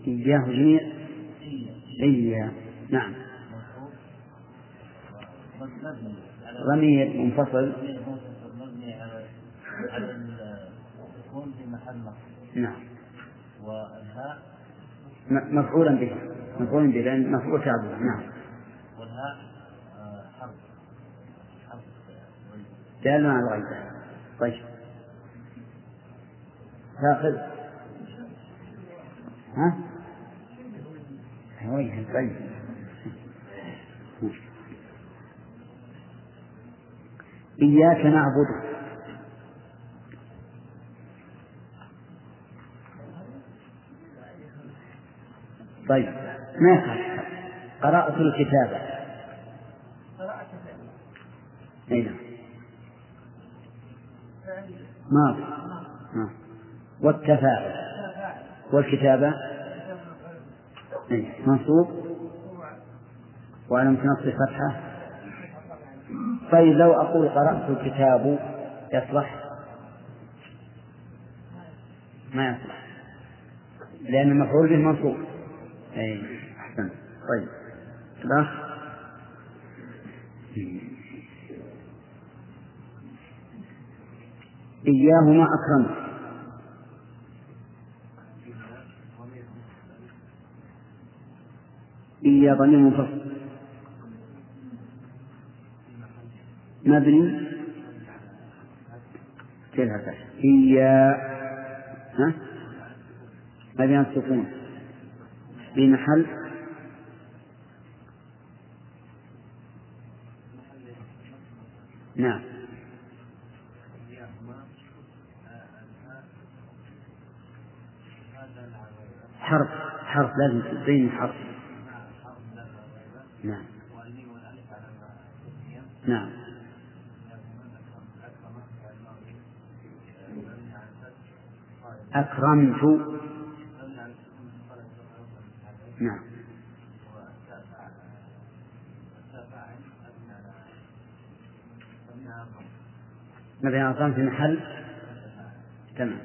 إياه جميع. إياه. نعم. ضمير منفصل. السكون في محل نعم. والهاء مفعولا به. مفعول به لأن مفعول تعبد. نعم. والهاء حرف حرف. دال على الغيبة طيب. تاخذ ها؟ وجه طيب. إياك نعبد. طيب ما يخالف قرأت الكتاب أي نعم. نعم والتفاعل. والكتابة. أي منصوب. وعلى نصب فتحة. طيب لو أقول قرأت الكتاب يصلح؟ ما يصلح. لأن المفعول به منصوب. أي أحسن. طيب. الأخ إياهما أكرمت إيا ضمير منفصل. مبني كيف إيا. ها؟ مبني السكون في محل نعم. حرف حرف لازم تبين حرف نعم. نعم. أكرمت. نعم. على الضم في محل؟ تمام.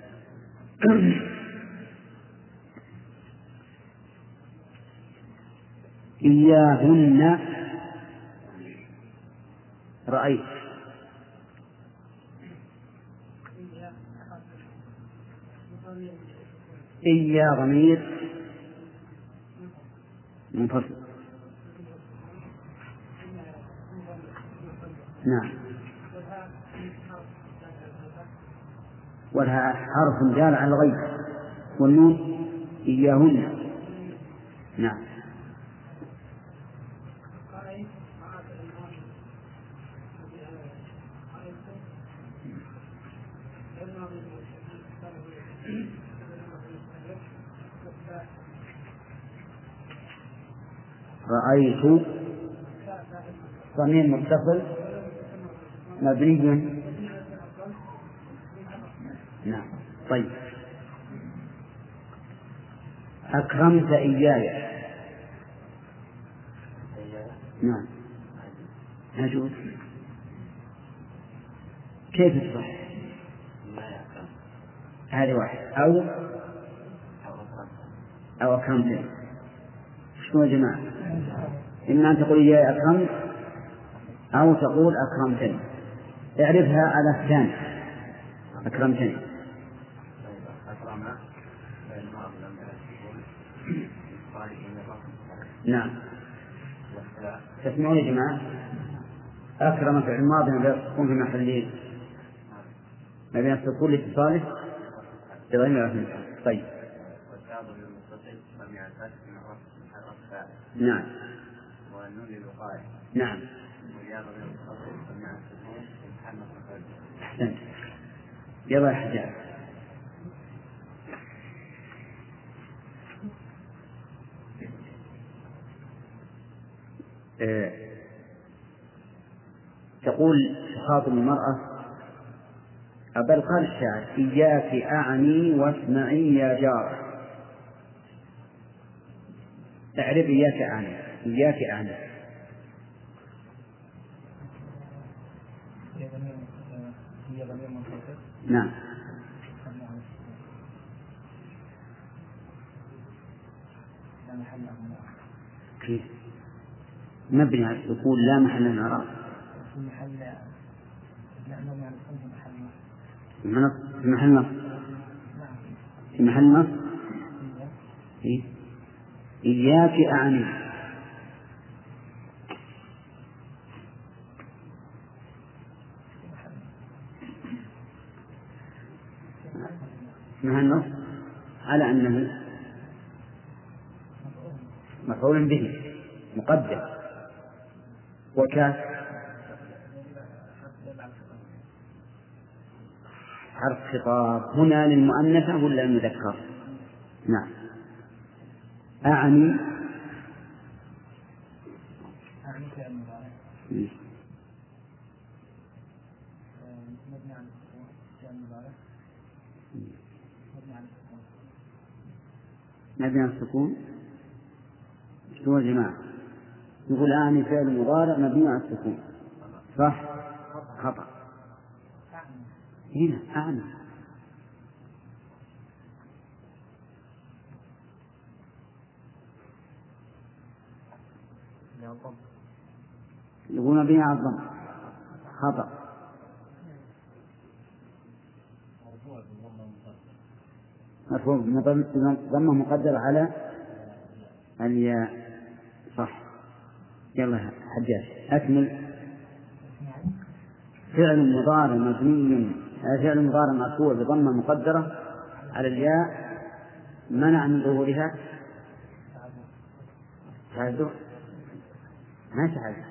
إياهن. رأيت. إيا ضمير منفصل. نعم. والها حرف دال على الغيب. والنون إياهن. نعم رأيت ضمير متصل مبني نعم. طيب. أكرمت إياي. نعم. يجوز كيف تصح؟ هذه واحد. أو؟ أو أكرمتني شو يا جماعة. إما أن تقول إياي أكرمت. أو تقول أكرمتني. اعرفها على الثاني. أكرمتني. نعم. تسمعون يا جماعة؟ أكرم فعل ماضي غير تكون في محل ما بين السكون لاتصاله بضمير طيب. نعم. والنون للوقاية نعم. أحسنت يلا يا حجاج تقول تخاطب المرأة بل قال الشاعر إياك أعني واسمعي يا جارة اعرف إياك أعني إياك أعني. نعم. كيف؟ مبني السكون لا محل في محل محل. في محل- نعم في محل هي إيه؟ إياك أعني مع النص على أنه مفعول به مقدم. وكاف. حرف خطاب. هنا للمؤنثة ولا للمذكر؟ نعم. أعني. أعني فعل مضارع آه، مبني على السكون فعل مضارع مبني على السكون مبني على السكون. يا جماعة؟ يقول أعني فعل مضارع مبني على السكون. صح؟ خطأ. هنا ضم يقول مبني على الضم. خطأ. بضم- ضمة مقدرة على الياء صح. يلا حجاج. أكمل. فعل مضارع مبني. فعل مضارع مرفوع بضمة مقدرة على الياء منع من ظهورها. تعذر. ما تعذر.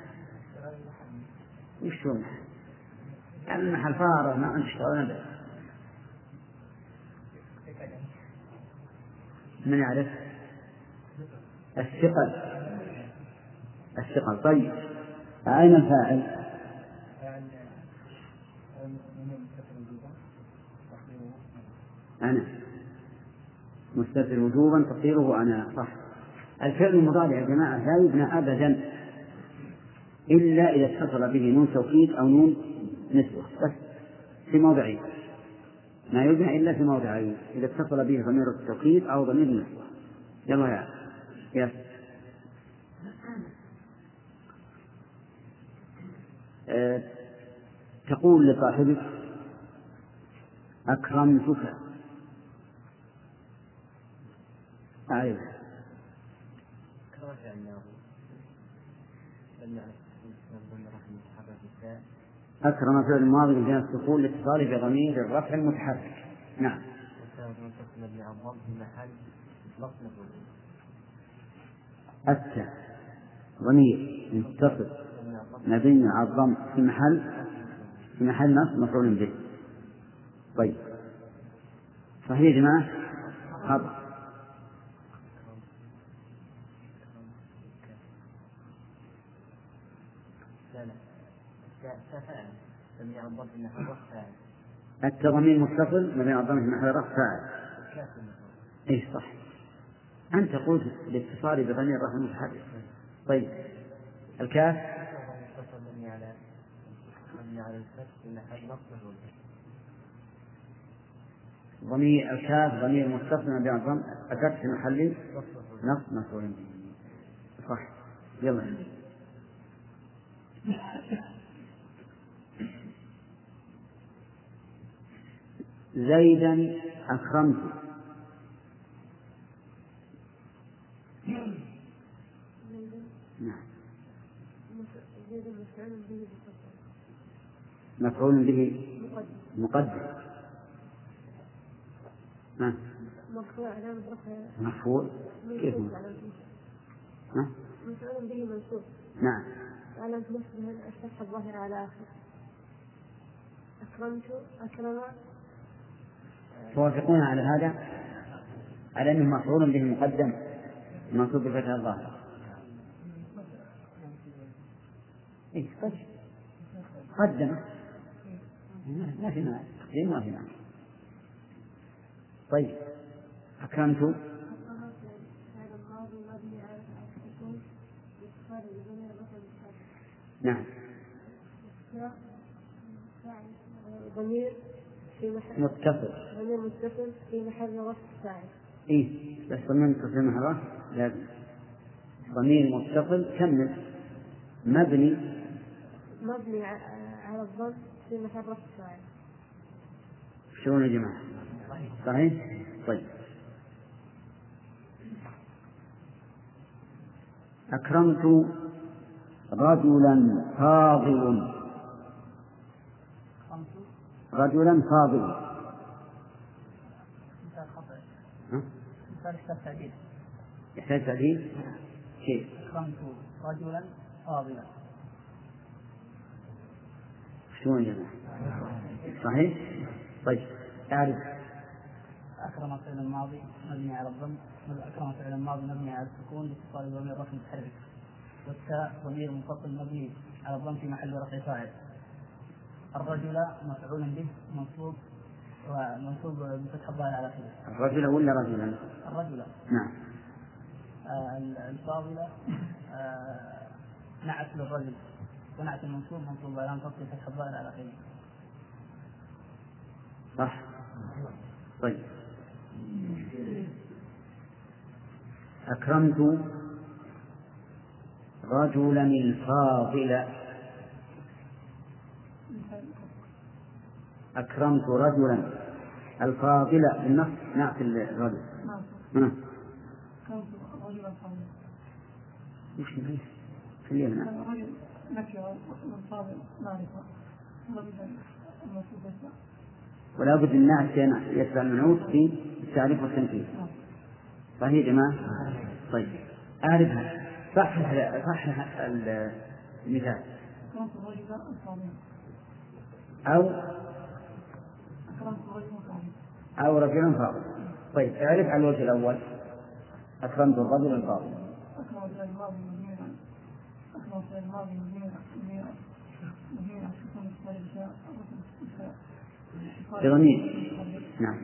وش هو المحل؟ المحل فارغ ما تشتغل أبدا من يعرف؟ الثقل. الثقل. طيب. أين الفاعل؟ أنا. مستتر وجوبا تقديره أنا. صح. الفعل المضارع يا جماعة لا يبنى أبدا إلا إذا اتصل به نون توكيد أو نون نسوة بس. في موضعين. ما يبنى إلا في موضعين إذا اتصل به ضمير التوكيد أو ضمير النسوة يلا يا يا أه تقول لصاحبك أكرمتك. أعرف كما فعلناه سمع السكون رحم متحرك التاء أكرم فعل الماضي جهة السكون لاتصاله بضمير الرفع المتحرك. نعم. أتى ضمير متصل. مبني على الضم في محل. في محل نصب مفعول به. طيب. صحيح يا جماعة؟ خطأ. لا لا. رفع. ضمير متصل مبني على الضم في محل رفع. فاعل أي صح. أنت قلت باتصال بضمير الرفع المتحرك طيب. الكاف؟ الفتح ضمير الكاف ضمير متصل مبني على الضم أتت في محل؟ نصب مفعول. صح. يلا. زيدا أكرمت. نعم. مفعول به مقدم. مرفوع علامة مرفوع كيف مفعول؟ به منصوب نعم. علامة نصبه الفتحة الظاهرة على آخر. أكرمت أكرم. توافقون على هذا؟ على أنه مفعول به مقدم منصوب بفتح الظاهر. قد قدم. ما في معنى ما في معنى طيب. أكرمت؟ نعم. ضمير في محل. متصل. ضمير متصل في محل رفع فاعل. إيه بس ضمير متصل محل لازم ضمير متصل كمل. مبني. مبني على الضم في محل رفع فاعل. شلون يا جماعة؟ صحيح؟ طيب. أكرمت رجلا فاضل. رجلا فاضلا يحتاج تعديل؟ كيف؟ أكرمت رجلا فاضلا شلون يا جماعة؟ صحيح؟ طيب أعرف أكرم فعل الماضي مبني على الضم أكرم فعل الماضي مبني على السكون لاتصال بضمير رفع متحرك والتاء ضمير منفصل مبني على الضم في محل رفع فاعل الرجل مفعول به منصوب ومنصوب بفتح الظاهر على آخره. الرجل ولا رجلا؟ الرجل. نعم. آه، الفاضلة آه، نعت للرجل. ونعت المنصوب منصوب على فصل فتح الظاهر على آخره. صح. طيب. أكرمت رجلا الفاضل أكرمت رجلا. الفاضل بالنص. نعت الرجل. كنت رجلا فاضلا وش نعم. الرجل معرفة ولا بد نعت يتبع المنعوت في التعريف والتنفيذ. صحيح يا جماعة؟ طيب. أعرفها صحح صحح المثال. أكرمت أو أكرمت أو رجل فاضل. طيب اعرف على الوجه الأول. أكرمت الرجل الفاضل. أكرم فعل الماضي مبني على أكرم فعل الماضي مبني مبني مبني على السكون الثالث بتاع بضمير. نعم.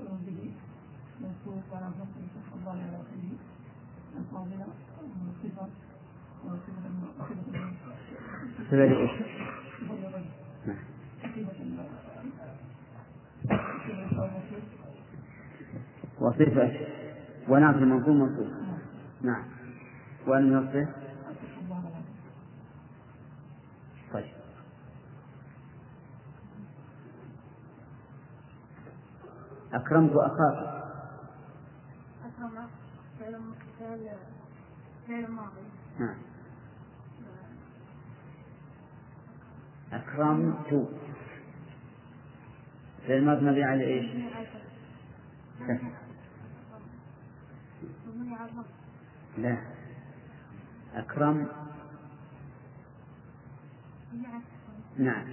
الرجل به. على فتح الضال على آخره الفاضلة آه، صفة وصفة الرجل نعم. وصفة. ونعت المنصوب منصوب. نعم. وأن يصف طيب. أكرمت أخاك أكرم فعل فعل فعل ماضي نعم أكرمت فعل ماضي مبني على الضم لا. أكرم. نعم.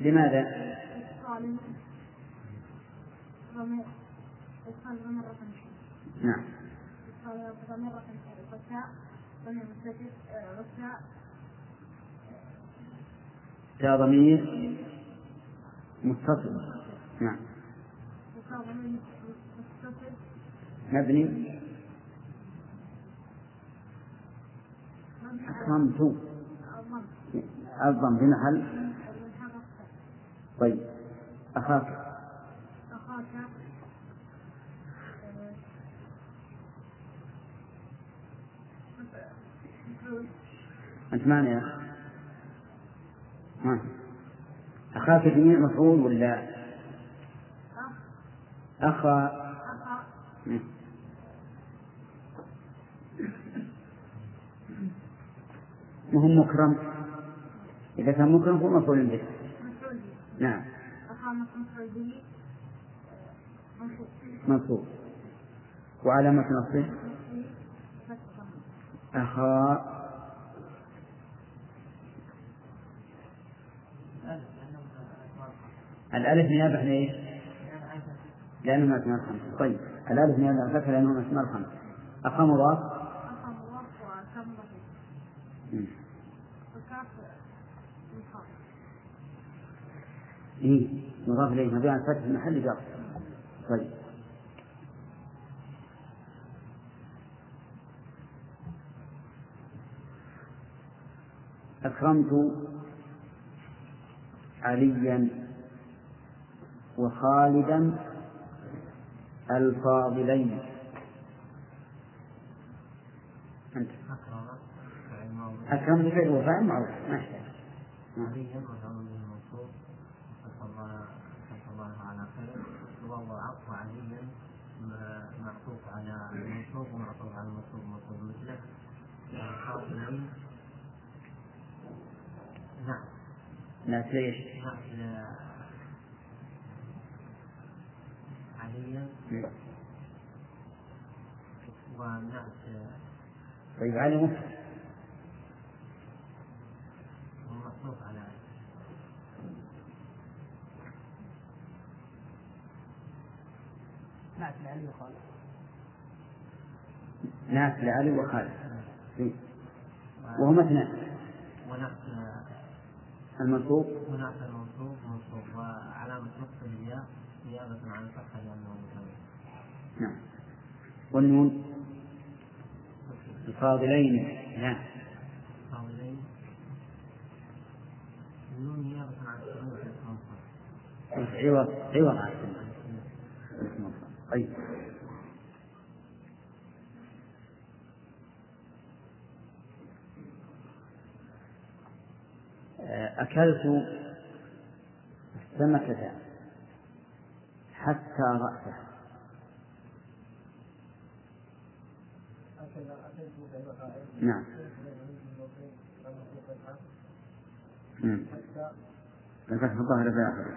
لماذا؟ نعم اتصال ضمير رقم والتاء ضمير مستتر آه، والتاء جاء ضمير متصل. نعم. مبني. أكرمت الضم الضم في محل المنحرف طيب. أخاك. أخاك أنت معنا يا أخ ها أخاك جميع مفعول ولا؟ أخ أخا. أخا. ما هو مكرم. إذا كان مكرم هو مفعول به. نعم. أقامة مفعول. منصوب وعلامة نصبه. أخا. الألف نيابة عن إيش؟ لأنه من الأسماء الخمسة طيب الألف نيابة عن الفتحة لأنه من الأسماء الخمسة أخا مضاف إيه مضاف إليه. مبني على الفتح محل جر. طيب. أكرمت عليا وخالدا الفاضلين. أنت. أكرم فعل ماضي أكرمت فعل وفاعل معروف. ما يحتاج. نعم. وهو عطف عليا معطوف على المنصوب ومعطوف على المنصوب منصوب مثله نعم. نعم ليش؟ نعت ونعت طيب علي مفرد. على نعت لعلي وخالد. ناس لعلي وخالد. إيه. وهما اثنان. ونعت. المنصوب. ونعت المنصوب. منصوب. وعلامة نصب الياء. نيابة عن الفتحة لأنه مثنى نعم. والنون؟ الفاضلين. نعم. فاضلين النون نيابة عن عوض عوض عن. طيب. آه، أكلت السمكة. حتى رأسها نعم. الفتح الظاهر في آخره.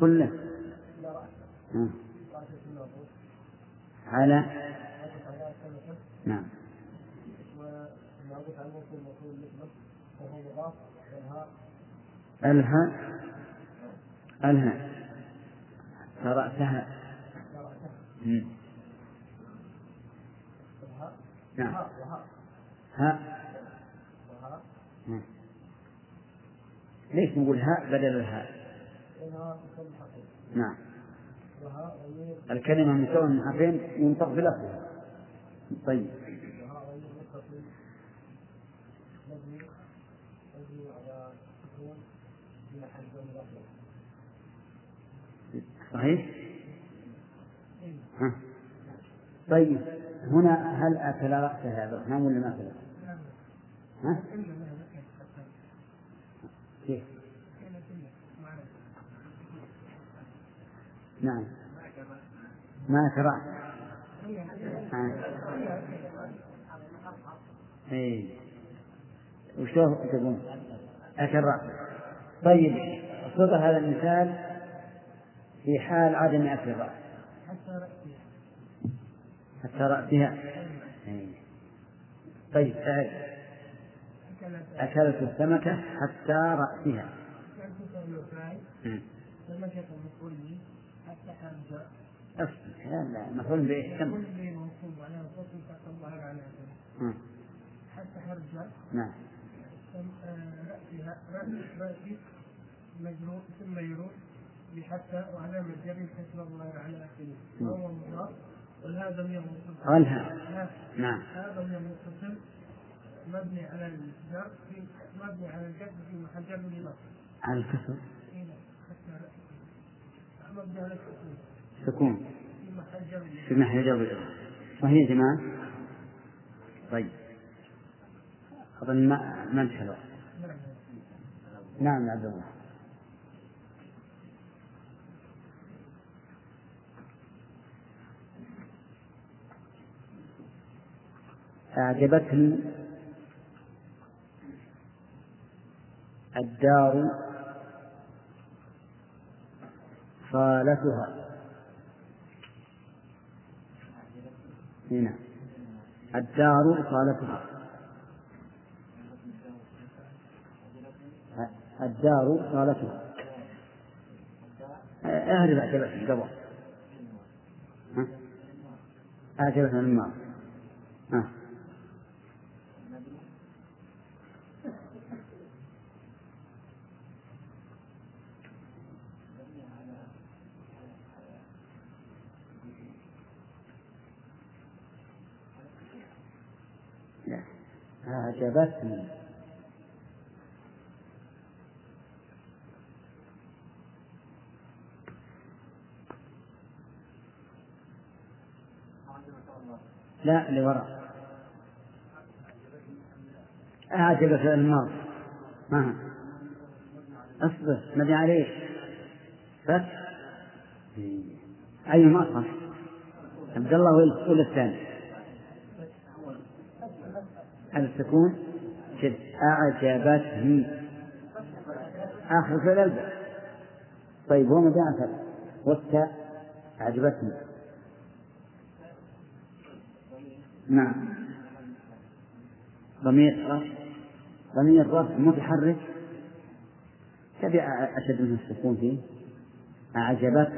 كله. على نعم ألها. ألها. قرأتها. نعم. ها. ليش نقول هاء بدل الهاء نعم. الكلمة مكونة من حرفين ينطق بلفظها. طيب. صحيح؟ ها. طيب هنا هل أكل رأسه يا عبد الرحمن ولا ما أكل؟ ها؟ كيف؟ نعم ما أكل رأسه اي وشوف تقول أكل رأسه طيب صدق هذا المثال في حال عدم أكل الراس حتى رأسها إي. طيب أعد. أكلت السمكة حتى. لما كان مفعول حتى. لا لا مفعول به كم كل به منصوب على صوت تحت الظاهر على آخره. مم. حتى حرج نعم آه، رأسها رأس مجرور ثم يرود بحتى وعلامة جر كسر الظاهر على آخره. وهو مضاف وهذا ضمير منفصل غلها ها- نعم. هذا ضمير منفصل مبني على الجر في مبني على الجر في محل جر لنصب على الكسر. مبني على السكون. سكون. في محل جر صحيح يا جماعة؟ طيب. أظن ما ما انتهى الوقت. نعم. نعم يا عبد الله. أعجبتني الدار صالتها هنا. الدار صالتها الدار صالتها اعرف أعجبتني قبل؟ أعجبتني الماء ها لا أعجبتني لا لوراء أعجبك الماضي. ما اصبر مبني عليه فتح. أي ما صح عبد الله ولا الثاني. السكون شد أعجبتني آخر فعل الباء طيب هو على الفتح والتاء أعجبتني نعم. ضمير رفع. ضمير رفع متحرك. تبع أشد من السكون فيه أعجبك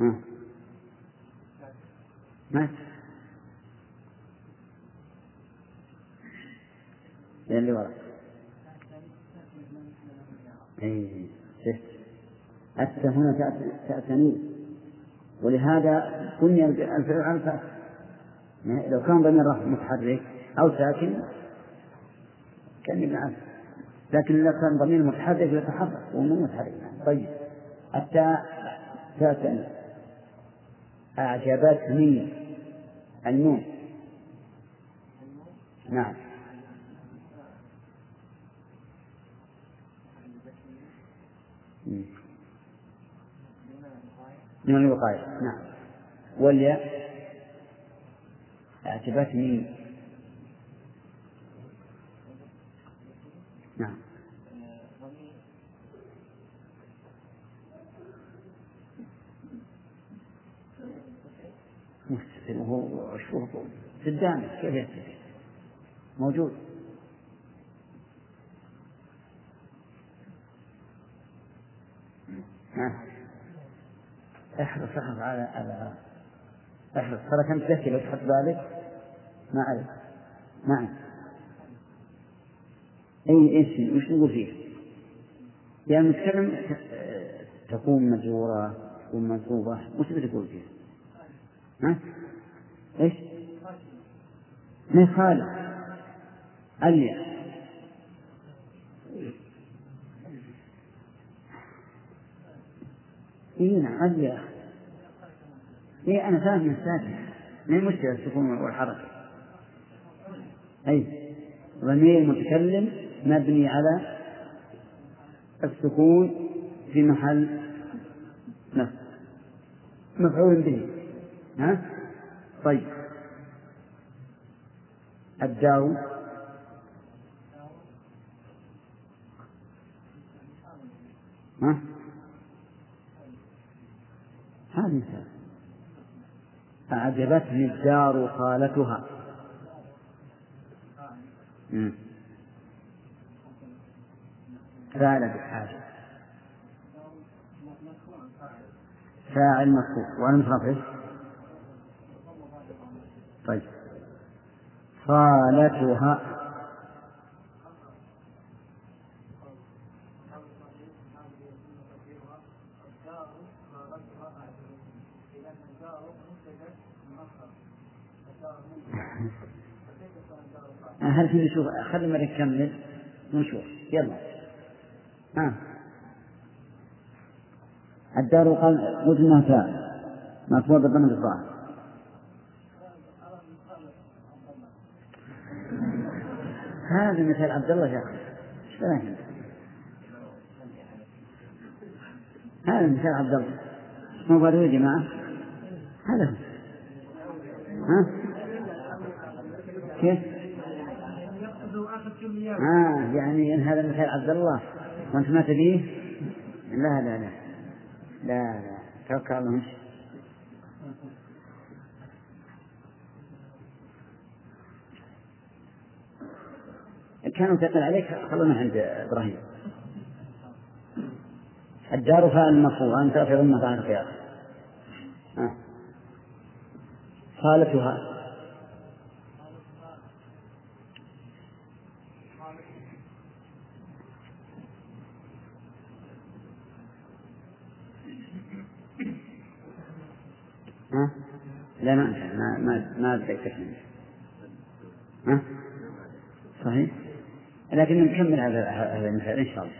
ها. ما اللي ورا. اي شفت حتى هنا تأتني. ولهذا بني الفعل على لو كان ضمير متحرك أو ساكن كان يبنى لكن لو كان ضمير متحرك يتحرك ومو متحرك. طيب. التاء تاء أعجبتني النون نعم. من الوقاية. نعم. والياء أعجبتني نعم. وهو شو قدامك كيف يستفل موجود. احرص احرص على على احرص. ترى كم تذكي لو تحط بالك. ما أعرف نعم أي إيش وش نقول فيه؟ يعني نتكلم تكون مجرورة تكون منصوبة. وش بتقول فيه؟ ها؟ إيش؟ ما خالف اليا اي نعم اليا اي أنا فاهم الساكن ما هي مشكلة السكون والحركة؟ أي. ضمير متكلم مبني على السكون في محل نصب مفعول به. ها؟ طيب. الدار ها؟ هذه أعجبتني الدار خالتها فعل بالحاجة. فاعل مرفوع وأنا مترفع طيب. خالتها هل في نشوف؟ خلي مرة نكمل ونشوف يلا. ها الدار قال قلت إنها فاعل مرفوع بالضم الظاهر هذا مثال عبد الله يا فاهم هذا؟ مثال عبد الله. مو يا جماعة؟ هذا ها؟ كيف؟ آه يعني إن هذا مثال عبد الله. وأنت ما تبيه؟ لا لا لا. لا لا. توكل على الله. كانوا ثقل عليك خلونا عند إبراهيم الدار فاعل المفعول أنت في ضمن عن القياس خالتها ها؟ لا ما ما ما ما؟ صحيح؟ لكن نكمل هذا هذا المثال إن شاء الله.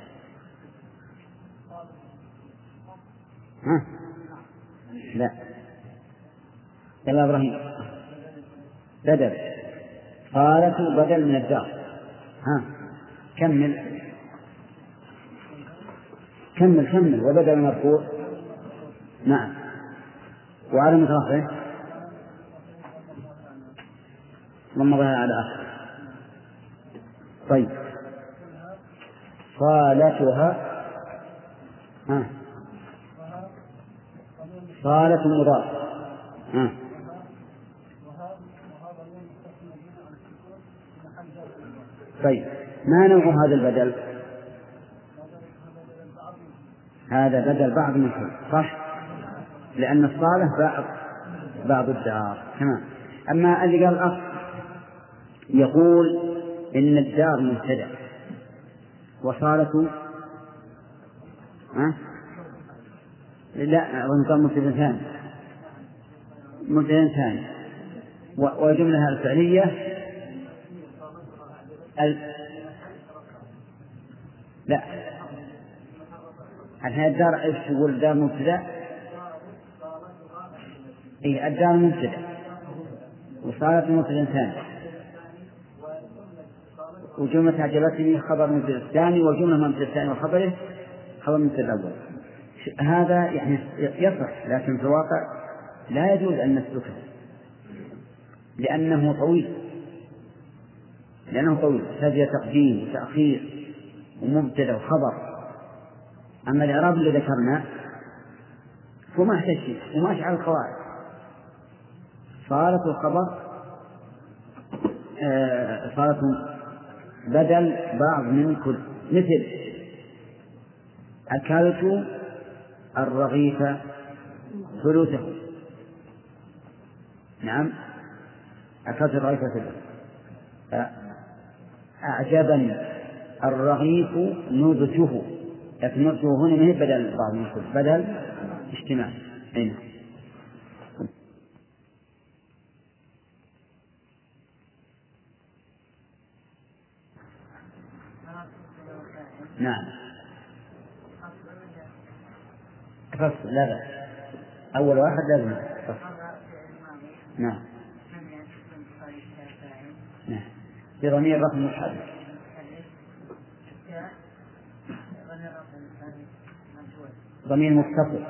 ها؟ لا. يلا إبراهيم. بدل. قالت بدل من الدار. ها؟ كمل. كمل كمل وبدل مرفوع. نعم. وعلى مترفعه ضمها على آخر طيب. صالتها ها. صالة مضاف. ها. طيب. ما نوع هذا البدل؟ هذا بدل بعض من صح؟ لأن الصالة بعض بعض الدار تمام. أما اللي قال الأصل يقول إن الدار مبتدأ. وصالة ها؟ لا أظن قال مبتدأ ثاني. مبتدأ ثاني. وجملة الفعلية ال... لا. الحين الدار إيش تقول؟ الدار مبتدأ؟ إيه الدار مبتدأ. وصارت مبتدأ ثاني وجملة أعجبتني خبر مبتدأ الثاني والجملة مبتدأ الثاني وخبره خبر مبتدأ الأول. هذا يعني يصح لكن في الواقع لا يجوز أن نسلكه. لأنه طويل. لأنه طويل. يحتاج تقديم وتأخير ومبتدأ وخبر. أما الإعراب اللي ذكرنا فما يحتاج شيء وما على القواعد. صارت الخبر آه صارت بدل بعض من كل. مثل أكلت الرغيف ثلثه. نعم أكلت الرغيف ثلثه. أعجبني الرغيف نبته لكن نبته هنا ما هي بدل بعض من كل بدل اجتماع. أي نعم. نعم. فصل لا بأس. أول واحد لازم فصل نعم. نعم. بضمير رقم متحرك ضمير متصل.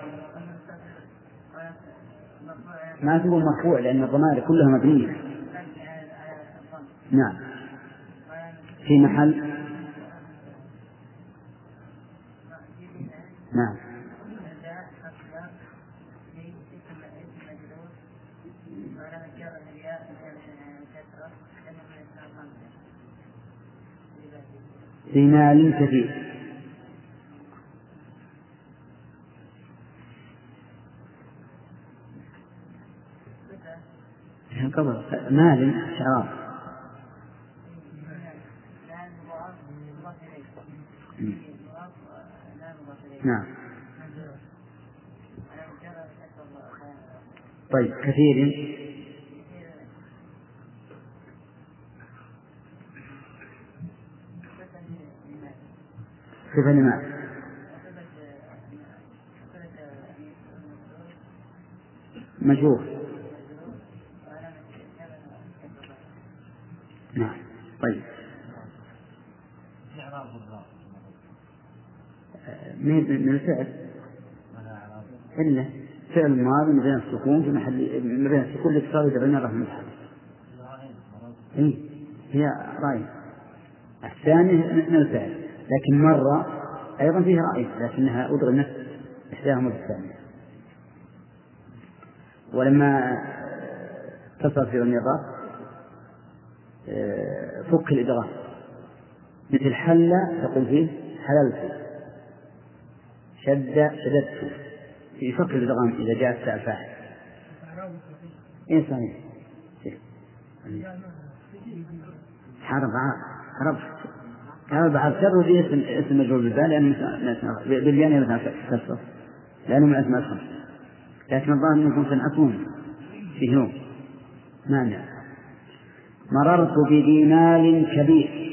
ما تقول مرفوع لأن الضمائر كلها مبنية. نعم. في محل نعم. في مال كثير. قبل. مال شراب. نعم. طيب كثير. صفة لماذا؟ مجهول. من الفعل. إلا فعل ماضي من بين السكون في محل من بين السكون الاتصال بين الرفع المتحرك إيه هي رأي. الثاني من الفعل. لكن مرة أيضا فيها رأي لكنها أدغمت إحداهما بالثانية ولما اتصل في النظام فك الإدغام مثل حل تقول فيه حللت. شد شددت. في فك الإدغام إذا جاء التاء فاعل. إيه صحيح. حرف حرف حرف بعد شر في اسم اسم مجرور بالباء لأنه بالياء مثلا لأنه من الأسماء الخمسة لكن الظاهر أنكم تنعتون فيه نوم مانع. مررت بذي كبير.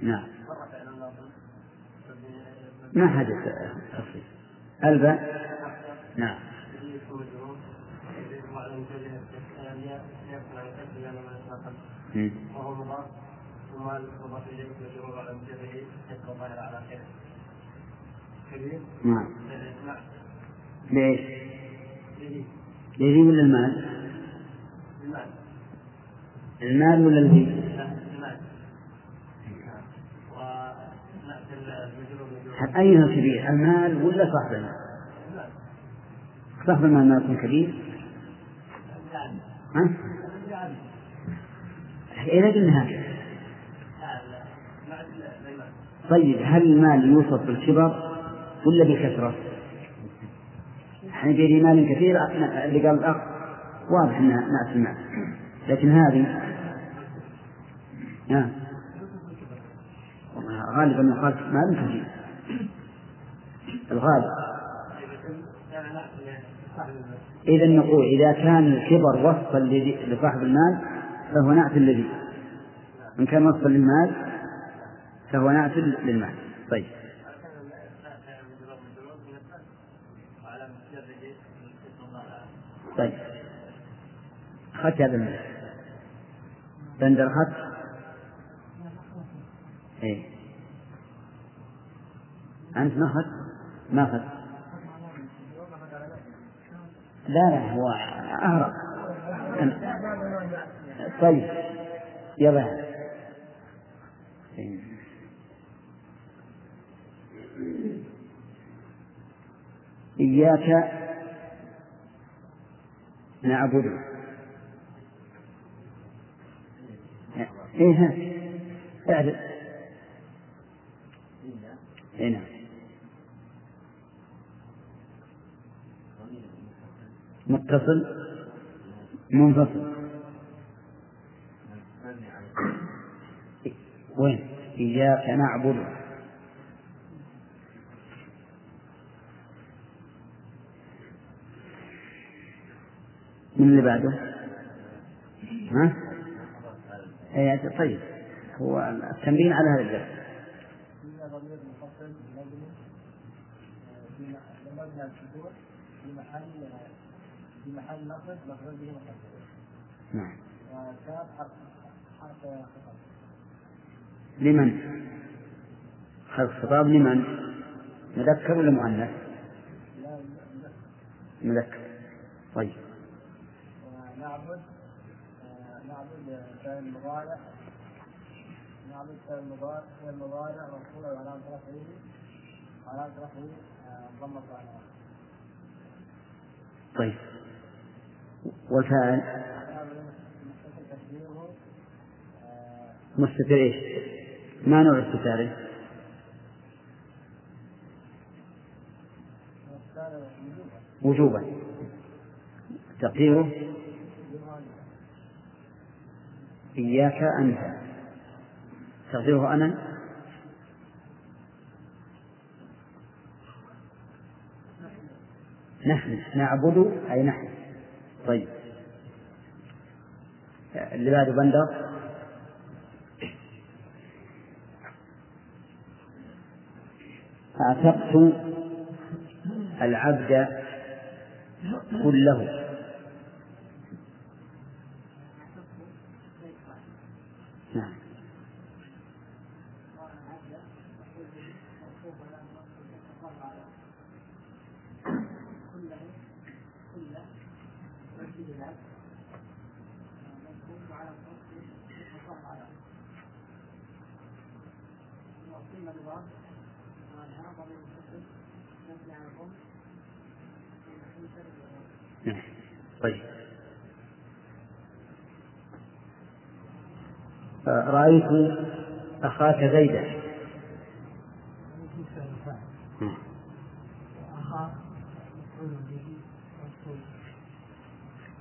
نعم ما حدث تفصيل الباء نعم وهو مضاف ثم مضاف اليه على مجره حسب الظاهر على خير كبير نعم ليش؟ لذي ولا المال؟ المال المال ولا الذي؟ المال ونأتي المجرور مجرور أيها كبير المال ولا صاحب المال؟ صاحب المال ما يكون كبير؟ ها؟ إذا قلنا هكذا طيب هل المال يوصف بالكبر ولا بالكثرة؟ يعني بيدي مال كثير اللي قال الأخ واضح أنها نأس المال لكن هذه نعم غالبا يقال مال كثير الغالب إذا نقول إذا كان الكبر وصفا لصاحب المال فهو نعت الذي إن كان وصفا للمال فهو نعت للمال. طيب. طيب. أخذت هذا المال بندر أخذت إيه. أنت ما أخذت ما أخذت لا لا هو أهرب طيب يلا. إياك نعبد. إيه اعرف إيه نعم. متصل؟ منفصل. وين؟ إياك نعبد. من اللي بعده؟ ها؟ اي طيب. هو التنبيه على هذا الدرس في محل في محل نصب مفعول به مقدر نعم. وكان حرف حرف خطاب. لمن؟ خلف خطاب لمن؟ مذكر ولا مؤنث؟ لا مذكر. طيب. ونعبد آه، نعبد فعل المضارع نعبد فعل المضارع فعل المضارع مرفوع وعلامة رفعه علامة رفعه ضمة طيب. والفاعل مستتر إيش؟ ما نوع استتاره؟ وجوبا. تقديره؟ إياك أنت. تقديره أنا؟ نحن. نعبد أي نحن. طيب. اللي بعده بندر. أعتقت العبد كله نعم الله منصوب على النصب مصاب على وقيل الواو وعنها ضمير متصل مبني على الضم في محل شر نعم طيب آه، رأيت أخاك زيدا نعم. أخاف مفعول به منصوب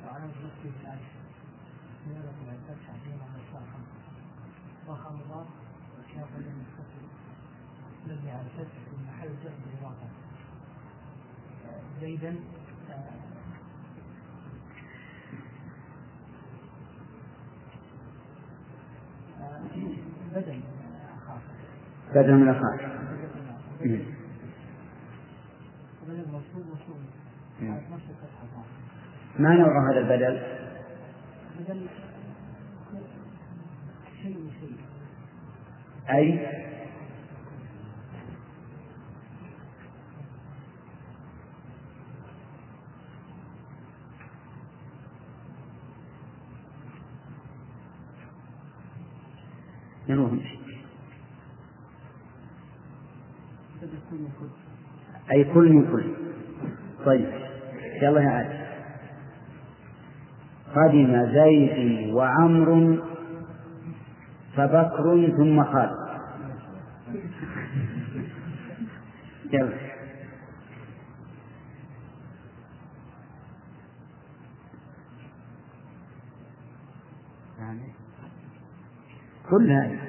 وعلى نصبه الألف نيرة من الفتحة دون الصاحب وخا مضاف وسياق المتصل مبني على الفتح في محل جر بالإضافة زيدا آه، آه، بدل أخاف بدل من أخاك بدل بدل منصوب منصوب على نفس الفتحة الظاهرة ما نوع هذا البدل؟ بدل شيء شيء أي أي كل من كل. طيب يلا يا عاد قدم زيد وعمر فبكر ثم خالد. يلا. يعني كل هذه.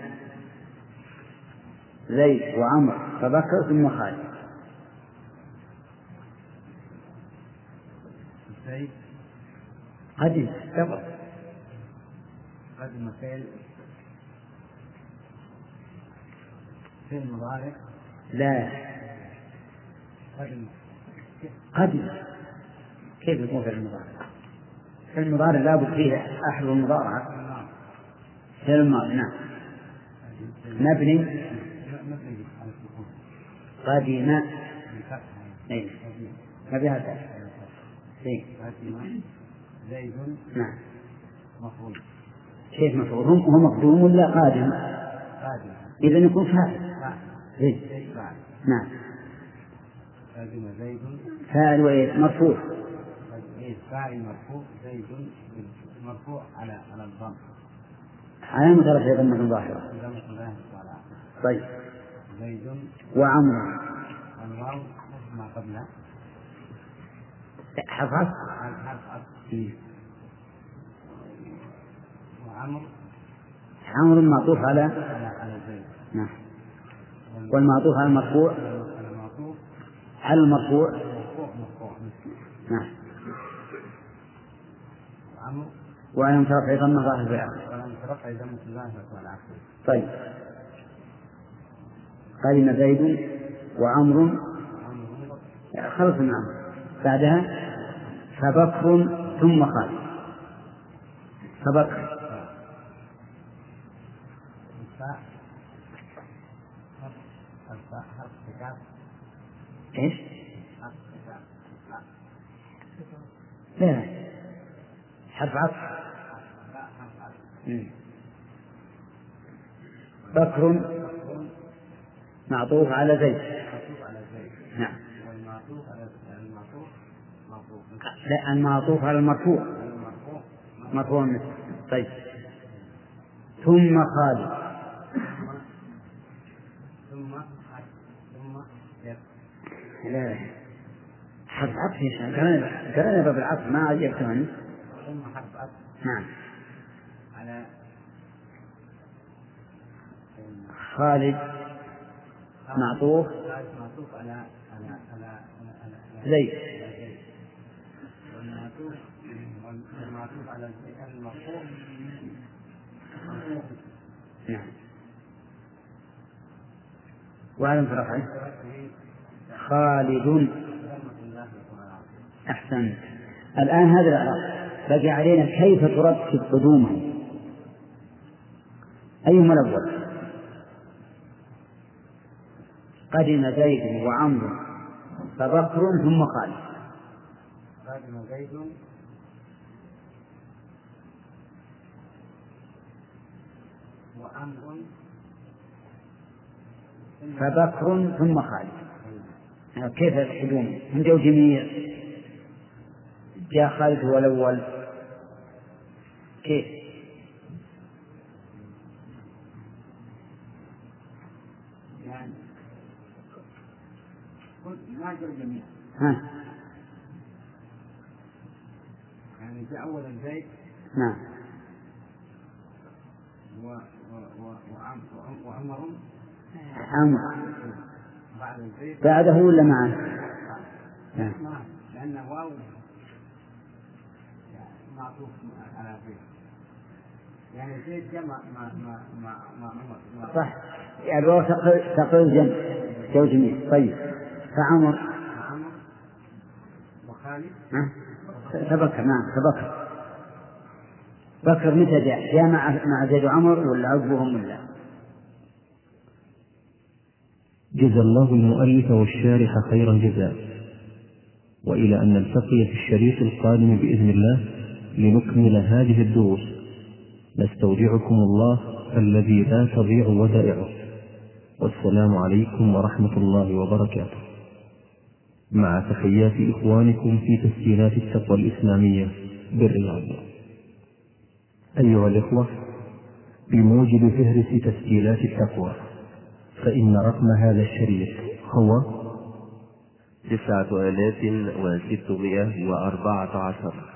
زيد وعمر فبكر ثم خالد زيد قدم قبل قدم فعل فعل مضارع. لا. قدم قدم كيف يكون فعل المضارع؟ فعل المضارع لابد فيه أحد المضارعة فعل الماضي نعم. مبني. قدم بالفتح أي ما بها فعل. إيه. زيد. نعم. مفعول. كيف مفعول؟ هو مقدوم ولا قادم؟ قادم. إذا يكون فاعل. زيد. نعم. قدم زيد. فاعل وإيه مرفوع. فاعل مرفوع. زيد مرفوع على على الضم. على مترفع ضمة ظاهرة. طيب. زيد. وعمر. الواو نفس ما قبله. حرف إيه. وعمر؟ عمر معطوف على على على زيد. نعم. والمعطوف على المرفوع؟ على المرفوع؟ مرفوع مرفوع. نعم. وعمر وعلى مترفع ضمة ظاهرة في الآخر ولم ترفع ذمة الله تعالى طيب. قدم زيد وعمر عمر. خلص من عمرو بعدها فبكر ثم حرف كتاب إيش؟ لا. حرف عطف. بكر. معطوف على زيد. نعم والمعطوف على المعطوف معطوف لا المعطوف على المرفوع. مرفوع مثل طيب. ثم خالد ثم حرف ثم لا لا. حرف عطف يا شيخ. كان باب العطف ما عجبتني ثم حرف عطف. نعم. على خالد معطوف. معطوف على على على على على زيد على زيد والمعطوف والمعطوف على المرفوع نعم. وعلم رفعه خالد. أحسنت. الآن هذا الإعراب بقي علينا كيف ترتب قدومهم أيهما الأول؟ قدم زيد وعمر فبكر ثم خالد. قادم زيد وعمر فبكر ثم خالد. آه، كيف يلحدون هم جو جميع. جاء خالد هو الأول. كيف؟ يعني قلت ما جاء الجميع ها؟ يعني جاء أولا زيد نعم و و و وعم وعم- وعمر زيد بعده ولا معه؟ نعم. لأن واو معطوف على زيد. يعني زيد جاء مع مع مع عمر. صح. يعني الواو تقل جمع. جو جميع. طيب. فعمر؟ عمر وخالد. ها؟ فبكر. نعم فبكر. بكر متى جاء؟ جاء مع مع زيد وعمر ولا عقبهم ولا؟ جزى الله المؤلف والشارح خير الجزاء. وإلى أن نلتقي في الشريط القادم بإذن الله لنكمل هذه الدروس. نستودعكم الله الذي لا تضيع ودائعه. والسلام عليكم ورحمة الله وبركاته. مع تحيات إخوانكم في تسجيلات التقوى الإسلامية بالرياض. أيها الإخوة بموجب فهرس تسجيلات التقوى. فإن رقم هذا الشريط هو تسعة آلاف وستمائة وأربعة عشر.